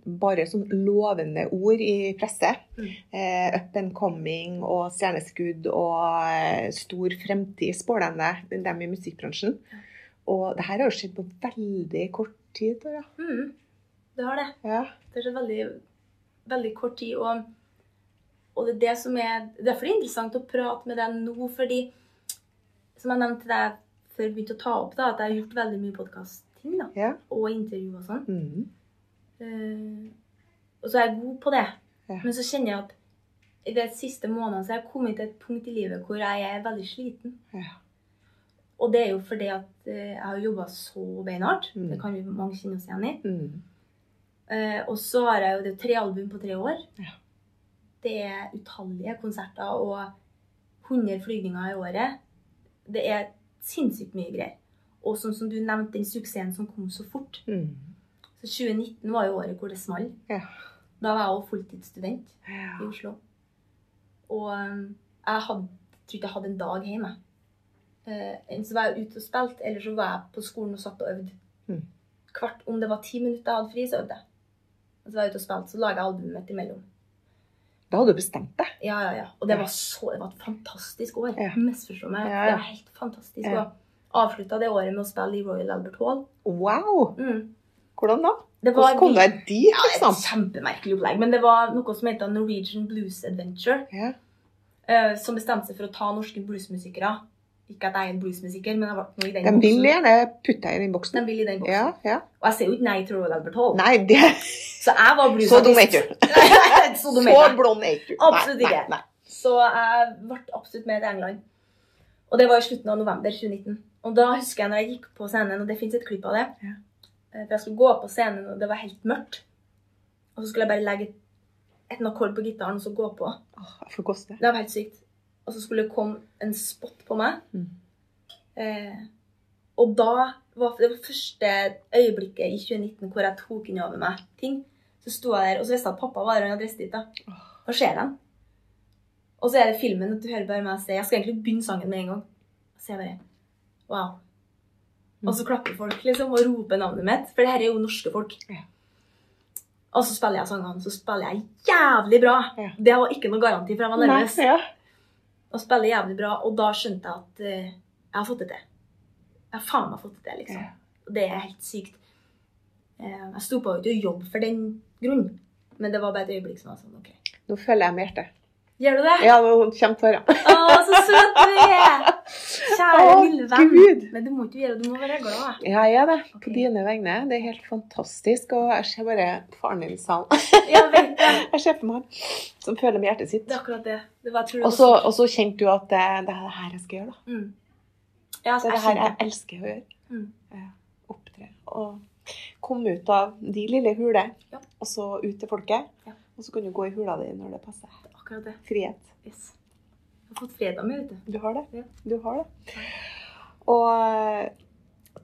bare sånn lovende ord i presse. Mm. Eh, up and coming og stjerneskudd og eh, stor fremtid spår de dem i musikkbransjen. Og det her har jo skjedd på veldig kort tid. Ja. Mm. Det har det. Ja. Det har skjedd veldig, veldig kort tid. Og, og det er det som er Derfor er det interessant å prate med deg nå, fordi som jeg nevnte til deg før jeg begynte å ta opp, da, at jeg har gjort veldig mye podkast-ting. ja. Og intervju og sånn. Mm. Uh, og så er jeg god på det. Ja. Men så kjenner jeg at i de siste månedene så har jeg kommet til et punkt i livet hvor jeg er veldig sliten. Ja. Og det er jo fordi at eh, jeg har jobba så beinhardt. Mm. Det kan jo mange kjenne oss igjen i. Mm. Eh, og så har jeg jo det er tre album på tre år. Ja. Det er utallige konserter og 100 flygninger i året. Det er sinnssykt mye greier. Og sånn som du nevnte, den suksessen som kom så fort. Mm. Så 2019 var jo året hvor det smalt. Ja. Da var jeg også fulltidsstudent Ja. i Oslo. Og um, jeg hadde, tror ikke jeg hadde en dag hjemme. Eh, Enten så var jeg ute og spilte, eller så var jeg på skolen og satt og øvde. Mm. Kvart om det var ti minutter jeg hadde fri, så øvde jeg. Og så var jeg ute og spilte, så laga jeg albumet mitt imellom. Da hadde du bestemt deg. Ja, ja, ja. Og det var, så, det var et fantastisk år. Ja. Misforstå meg. Ja, ja. Det var helt fantastisk. Ja. Og avslutta det året med å spille i Royal Albert Hall. Wow! Mm. Hvordan da? Det var Hvordan kom deg dit, Ja, et liksom? kjempemerkelig opplegg. Men det var noe som heter Norwegian Blues Adventure. Ja. eh, som bestemte seg for å ta norske bluesmusikere. Ikke at jeg er en bluesmusiker, men jeg var noe i den De vil boksen. gjerne putte deg i den boksen. De vil i den boksen. Ja, ja. Og jeg sier jo ikke nei til Royal Albert Hall. Nei, det Så jeg var Så bluesartist. dum er ikke du. så dum Så jeg. blond er ikke du. Absolutt ikke. Nei, nei. Så jeg ble absolutt med til England. Og det var i slutten av november 2019. Og da husker jeg når jeg gikk på scenen, og det fins et klipp av det. Ja. Eh, For jeg skulle gå på scenen, og det var helt mørkt. Og så skulle jeg bare legge et, et akkord på gitaren og så gå på. Åh, jeg får koste. Det var helt sykt. Og så skulle det komme en spot på meg. Mm. Eh, og da var det var første øyeblikket i 2019 hvor jeg tok inn over meg ting. Så sto jeg der, og så visste jeg at pappa var der, og han hadde reist dit. da. Og ser dem. Og så er det filmen at du hører bare meg si Jeg skal egentlig begynne sangen med en gang. Så jeg bare Wow. Og så klapper folk liksom og roper navnet mitt, for det her er jo norske folk. Ja. Og så spiller jeg sangene, så spiller jeg jævlig bra. Ja. Det var ikke noe garanti, for jeg var nervøs. Nei, ja. Og spiller jævlig bra, og da skjønte jeg at uh, jeg har fått det til. Jeg har faen meg fått det til, liksom. Og det er helt sykt. Uh, jeg sto på ikke å jobbe for den grunn, men det var bare et øyeblikk som var sånn, ok. Nå føler jeg med hjertet. Gjør du det? Ja, nå kommer tårene. Å, så søt du er! Kjære oh, lille venn. Gud. Men du må ikke gjøre det, du må være glad. Ja, jeg er det. På dine vegne. Det er helt fantastisk. Og jeg ser bare faren din i salen. vet det. Jeg ser for meg han som føler med hjertet sitt. Det er akkurat det. Det var, Og så, og så kjente du at det, det er det her jeg skal gjøre, da. Mm. Ja, Det er det her jeg elsker å gjøre. Mm. Ja, Opptre. Og komme ut av de lille huler, Ja. og så ut til folket. Ja. Og så kan du gå i hula di når det passer. Det er akkurat det. Frihet. Yes. Jeg har fått freda mi, vet du. Du har det. Ja. Du har det. Og eh,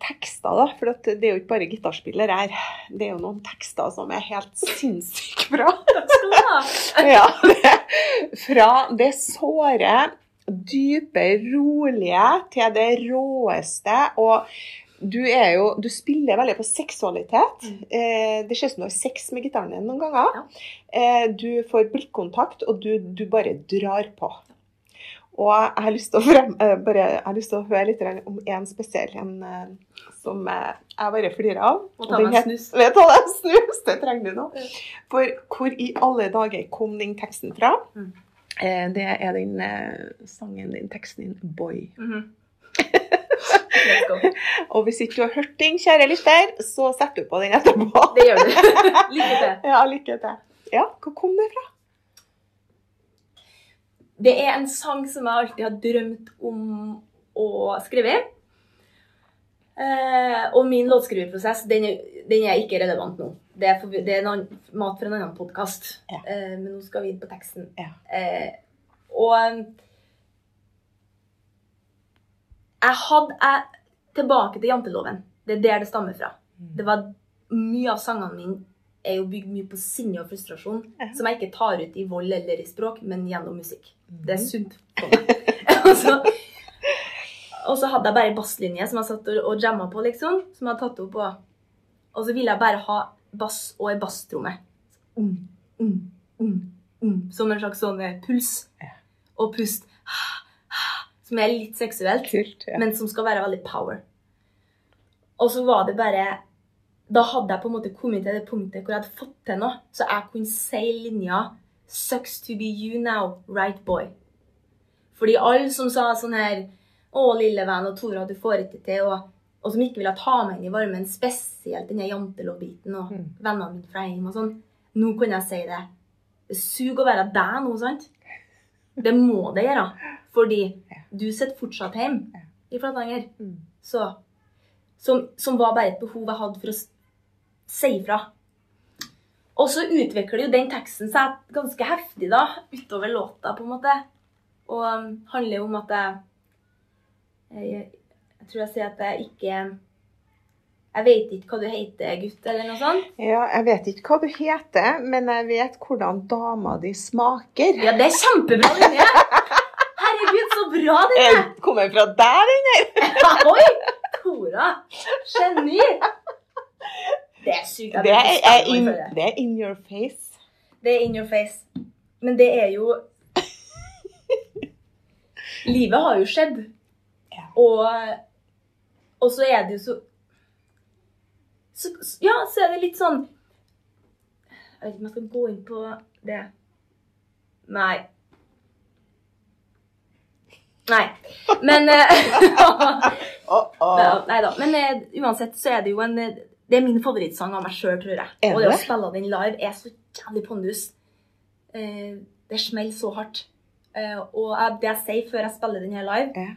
tekster, da. For det er jo ikke bare gitarspiller her. Det er jo noen tekster som er helt sinnssykt bra. Ja, det, fra det såre, dype, rolige til det råeste. Og du er jo Du spiller veldig på seksualitet. Eh, det ser ut som du har sex med gitaren din noen ganger. Ja. Eh, du får blikkontakt, og du, du bare drar på. Og jeg har lyst til å, frem, eh, bare, til å høre litt om en spesiell en eh, som eh, jeg bare flirer av. Og ta deg en snus. Vet du hva, det er snus! Det trenger du nå. For hvor i alle dager kom den teksten fra? Mm. Det er den sangen din, teksten din, 'Boy'. Mm -hmm. Og hvis ikke du har hørt den, kjære lytter, så setter du på den etterpå. Det gjør du. Lykke til. Ja, lykke til. Ja, hvor kom det fra? Det er en sang som jeg alltid har drømt om å skrive. Eh, og min låtskriveprosess den den er ikke relevant nå. Det er, for, det er en annen, mat for en annen podkast. Ja. Eh, men nå skal vi inn på teksten. Ja. Eh, og eh, jeg hadde jeg, Tilbake til janteloven. Det er der det stammer fra. Det var Mye av sangene mine er jo bygd mye på sinne og frustrasjon, Ja. som jeg ikke tar ut i vold eller i språk, men gjennom musikk. Det er Mhm. sunt for meg. og, så, og så hadde jeg bare basslinje som jeg satt og, og jamma på, liksom. Som jeg hadde tatt opp på. Og så ville jeg bare ha bass og ei basstromme. Mm, mm, mm, mm, som en slags sånn eh, puls. Og pust. Som er litt seksuelt Kult. Ja. men som skal være veldig power. Og så var det bare Da hadde jeg på en måte kommet til det punktet hvor jeg hadde fått til noe, så jeg kunne si linja 'Sucks to be you now, right boy'. Fordi alle som sa sånn her 'Å, lille venn, og Tora, du får ikke til', og, og som ikke ville ta meg inn i varmen, spesielt denne jantelov-biten og Mm. vennene mine fra hjem og sånn, nå kunne jeg si det. Det suger å være deg nå, sant? Det må det gjøre. Fordi du sitter fortsatt hjemme i Flatanger. Mm. Så, som, som var bare et behov jeg hadde for å si ifra. Og så utvikler jo den teksten seg ganske heftig da, utover låta, på en måte. Og um, handler om at jeg, jeg Jeg tror jeg sier at jeg ikke Jeg vet ikke hva du heter, gutt, eller noe sånt. ja, jeg vet ikke hva du heter, men jeg vet hvordan dama di smaker. Ja, det er kjempebra, linje! Herregud, så bra den er! Kommer fra deg, den der! Oi! Tora! Geni! Det er sykt. Det er, er in, det. er in your face. Det er in your face. Men det er jo Livet har jo skjedd. Ja. Og, og så er det jo så, så Ja, så er det litt sånn Jeg vet ikke om jeg skal gå inn på det. Nei. Nei. Men ja, Nei da. Men uh, uansett så er det jo en eh, Det er min favorittsang av meg sjøl, tror jeg. Og det å spille den live er så jævlig pondus. Eh, det smeller så hardt. Eh, og det jeg sier før jeg spiller den her live, Ja.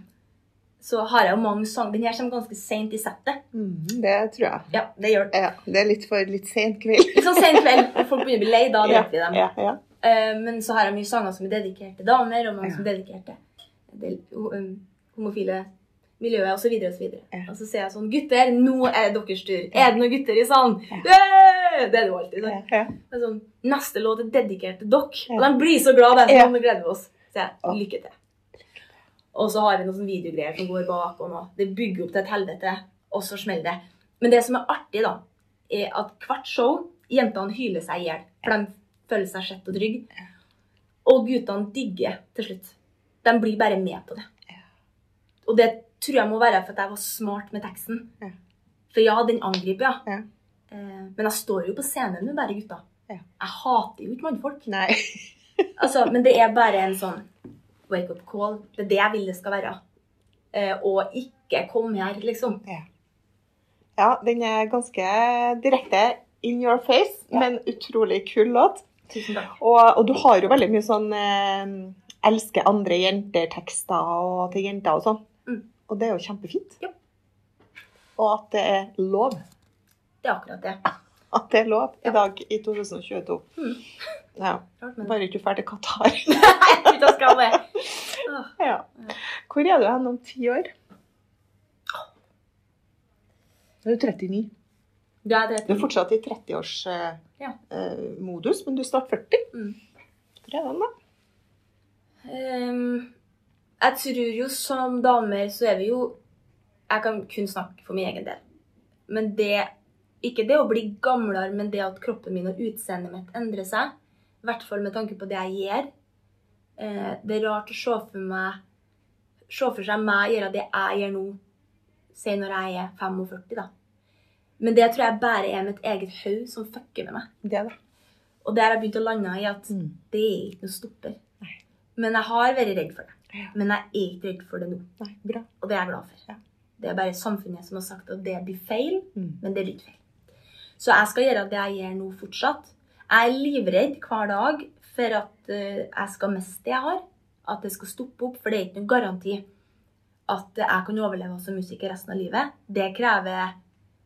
så har jeg jo mange sanger Den her kommer ganske seint i settet. Mm, det tror jeg. Ja, det gjør det. Ja, det er litt for litt sent kveld. Litt sånn sent kveld, folk begynner å bli lei, da drikker vi dem. ja, ja. Eh, men så har jeg mye sanger som er dedikert til damer, og mange som er dedikert til um, homofile miljøet osv. Og, så videre. Ja. og så ser jeg sånn Gutter, nå er det deres tur. Er det noen gutter i salen? Ja. Det er det jo alltid. Ja, ja. Er sånn, Neste låt er dedikert til dere. Og de blir så glad. Sånn, nå gleder vi oss. Så jeg, lykke til. Og så har vi noen sånne videogreier som går bak, og noe. Det bygger opp til et helvete, og så smeller det. Men det som er artig, da, er at hvert show jentene hyler seg i hjel. For de føler seg sett og trygge. Og guttene digger til slutt. De blir bare med på det. Og det tror jeg må være for at jeg var smart med teksten. Ja. For ja, den angriper, ja. Ja. Eh, Men jeg står jo på scenen med bare gutta. Ja. Jeg hater jo ikke mannfolk. Nei. Altså, men det er bare en sånn wake-up call. Det er det jeg vil det skal være. Eh, og ikke kom her, liksom. Ja, den er ganske direkte in your face, men utrolig kul låt. Tusen takk. Og, og du har jo veldig mye sånn eh, elsker andre jenter-tekster og til jenter og sånn. Og det er jo kjempefint. Ja. Og at det er lov. Det er akkurat det. At det er lov i dag i 2022. Mm. Ja. Bare ikke ferdig til Qatar. Nei, jeg skal det. Ja. Hvor er du hen om ti år? Da er du 39. Du er Du er fortsatt i 30-årsmodus, Ja. eh, men du er snart 40. Mm. Hvor er den, da? Ehm, jeg tror jo som damer så er vi jo Jeg kan kun snakke for min egen del. Men det Ikke det å bli gamlere, men det at kroppen min og utseendet mitt endrer seg. I hvert fall med tanke på det jeg gjør. Eh, det er rart å se for meg Se for seg meg gjøre det jeg gjør nå, si når jeg er 45, da. Men det tror jeg bare er mitt eget hode som fucker med meg. Det, da. Og der har jeg begynt å lande i at Mm. det er ikke noe stopper. Nei. Men jeg har vært redd for det. Ja. Men jeg er ikke redd for det nå. Nei, bra. Og det er jeg glad for. Ja. Det er bare samfunnet som har sagt at det blir feil, Mm. men det blir ikke feil. Så jeg skal gjøre det jeg gjør nå fortsatt. Jeg er livredd hver dag for at eh, jeg skal miste det jeg har. At det skal stoppe opp, for det er ikke noen garanti at jeg kan overleve som musiker resten av livet. Det krever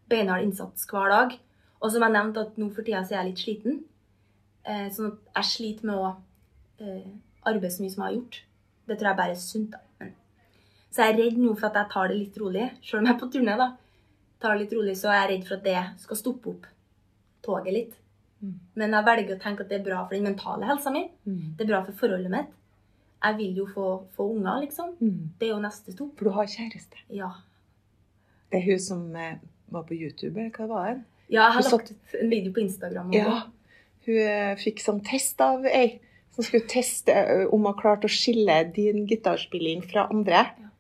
beinhard innsats hver dag. Og som jeg nevnte, at nå for tida så er jeg litt sliten. Eh, sånn at jeg sliter med å eh, arbeide så mye som jeg har gjort. Det tror jeg bare er sunt. da. Men så jeg er redd nå for at jeg tar det litt rolig. Selv om jeg er på turné, da. Tar det litt rolig, så er jeg redd for at det skal stoppe opp toget litt. Mm. Men jeg velger å tenke at det er bra for den mentale helsa mi. Mm. Det er bra for forholdet mitt. Jeg vil jo få, få unger, liksom. Mm. Det er jo neste stopp. For du har kjæreste. Ja. Det er hun som eh, var på YouTube, eller hva var det? ja, jeg har hun lagt ut en video på Instagram. også. Ja. Hun eh, fikk sånn test av ei som skulle teste eh, om hun klarte å skille din gitarspilling fra andre. Ja.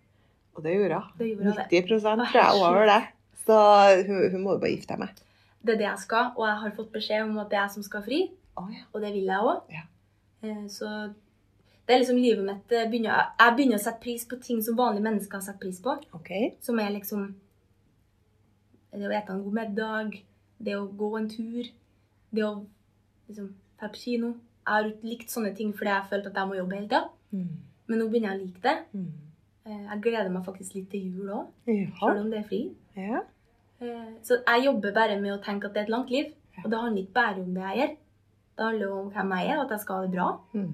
Og det gjorde hun. Det gjorde hun, 90 tror jeg over det. Så hun, hun må jo bare gifte seg med. Det er det jeg skal, og jeg har fått beskjed om at det er jeg som skal fri. Ja. Og det vil jeg òg. Ja. Så det er liksom livet mitt eh, begynner, Jeg begynner å sette pris på ting som vanlige mennesker setter pris på. Okay. Som er liksom det å spise en god middag, det å gå en tur, det å liksom dra på kino. Jeg har ikke likt sånne ting fordi jeg følte at jeg må jobbe hele tida. Mm. Men nå begynner jeg å like det. Mm. Eh, Jeg gleder meg faktisk litt til jul òg, Selv om det er fri. Ja. Eh, Så jeg jobber bare med å tenke at det er et langt liv. Og det handler ikke bare om det jeg gjør. Det handler om hvem jeg er, og at jeg skal ha det bra. Mm.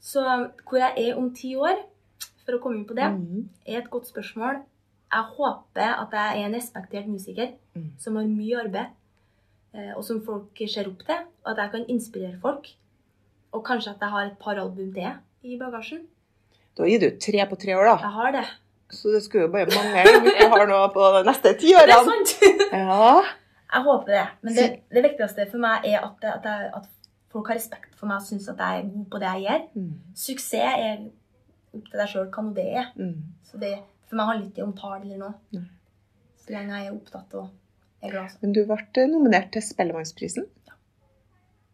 Så hvor jeg er om ti år, for å komme inn på det, Mm. er et godt spørsmål. Jeg håper at jeg er en respektert musiker Mm. som har mye arbeid, eh, og som folk ser opp til. Og at jeg kan inspirere folk. Og kanskje at jeg har et par album til i bagasjen. Du har gitt ut tre på tre år, da. Jeg har det. Så det skulle jo bare mangle om du har noe på de neste ti Det er sant! Ja. Jeg håper det. Men det, det viktigste for meg er at, at, jeg, at folk har respekt for meg og syns at jeg er god på det jeg gjør. Mm. Suksess er opp til deg sjøl hva nå det er. Mm. Så det, for meg handler ikke om tall eller noe. Mm. Så lenge jeg er opptatt og er glad. Men du ble nominert til Spellemannsprisen.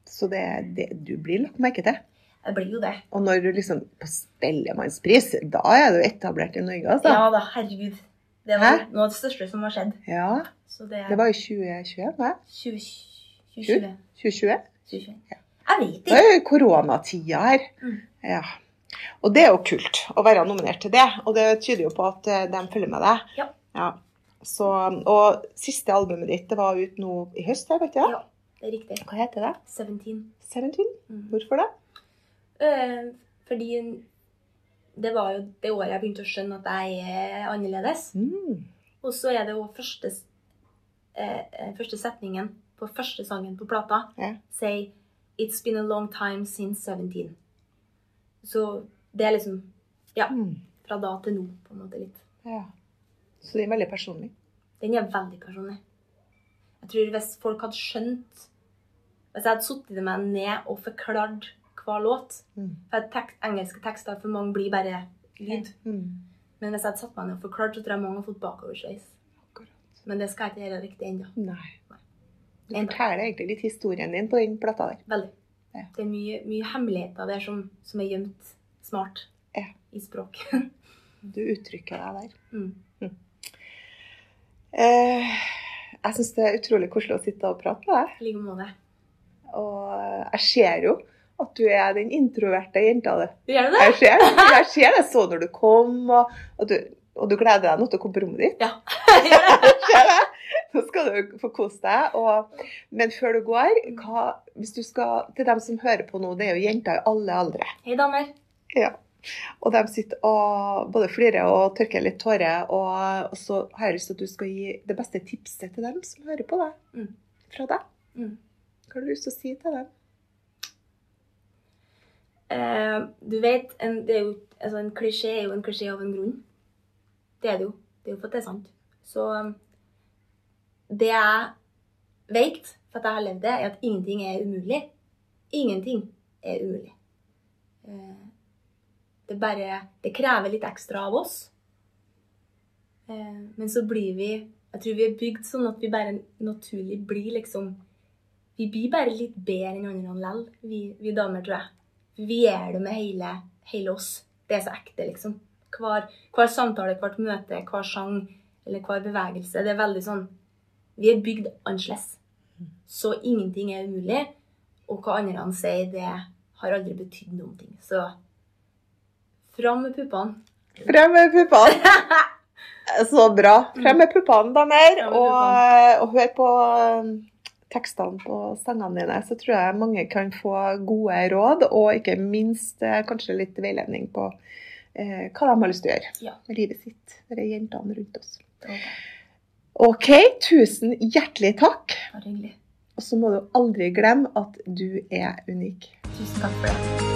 Så det, det, du blir lagt merke til. Jeg blir jo det. Og når du liksom på Spellemannspris, da er du etablert i Norge, altså. Ja da, herregud. Det var Hæ? noe av det største som har skjedd. Ja. Så det, Det var i 2021, hva? 2020. 2020? 2021. Jeg vet ikke. Det er jo koronatida her. Mm. Ja. Og det er jo kult å være nominert til det. Og det tyder jo på at eh, de følger med deg. Ja. Ja. Så, og siste albumet ditt det var ut nå i høst, vet du? Ja, det er riktig. Hva heter det? 17. 17? Mm. Hvorfor det? Uh, fordi det var jo det året jeg begynte å skjønne at jeg er annerledes. Mm. Og så er det jo første, eh, første setningen på første sangen på plata. yeah. Say It's been a long time since 17. Så det er liksom Ja. Mm. Fra da til nå, på en måte litt. ja. Så den er veldig personlig. Den er veldig personlig. Jeg tror hvis folk hadde skjønt Hvis jeg hadde satt meg ned og forklart hver låt Mm. For tekst, engelske tekster for mange blir bare lyd. Mm. Men hvis jeg hadde satt meg ned og forklart, så tror jeg mange har fått bakoversveis. Men det skal jeg ikke gjøre riktig ennå. Nei. Du forteller egentlig litt historien din på den plata der. Veldig. Ja. Det er mye, mye hemmeligheter der som, som er gjemt smart Ja. i språk. Du uttrykker deg der. mm. Eh, jeg syns det er utrolig koselig å sitte og prate med deg. I like måte. Og jeg ser jo at du er den introverte jenta. Du. Gjør du det? Jeg ser, det. jeg ser det så når du kom, og, og, du, og du gleder deg nå til å komme på rommet ditt. Ja. Gjør det? Ser det? Nå skal du få kose deg. Og, men før du går, hva, hvis du skal til dem som hører på nå, det er jo jenter i alle aldre. Hei, damer. Ja. Og de sitter og både flirer og tørker litt tårer. Og, og så har jeg lyst til at du skal gi det beste tipset til dem som hører på deg. Mm. Fra deg. Mm. Hva har du lyst til å si til dem? Eh, du vet, en, jo, altså en klisjé er jo en klisjé av en grunn. Det er det jo. Det er jo for at det er sant. Så um, det jeg vet, for at jeg har levd det, er at ingenting er umulig. Ingenting er umulig. Eh, det bare Det krever litt ekstra av oss. Eh, men så blir vi Jeg tror vi er bygd sånn at vi bare naturlig blir liksom Vi blir bare litt bedre enn andre lell, vi, vi damer, tror jeg. Vi er det med hele, hele oss. Det er så ekte, liksom. Hver, hver samtale, hvert møte, hver sang eller hver bevegelse. Det er veldig sånn Vi er bygd annerledes. Så ingenting er umulig. Og hva andre sier, det har aldri betydd noen ting. Så fram med puppene. Frem med puppene! Så bra. Frem med puppene, damer. Og, og hør på um, tekstene på sangene dine, så tror jeg mange kan få gode råd, og ikke minst eh, kanskje litt veiledning på eh, hva de har lyst til å gjøre Ja. med livet sitt. Det er jentene rundt oss. Ok, OK, tusen hjertelig takk. Og så må du aldri glemme at du er unik. Tusen takk for det.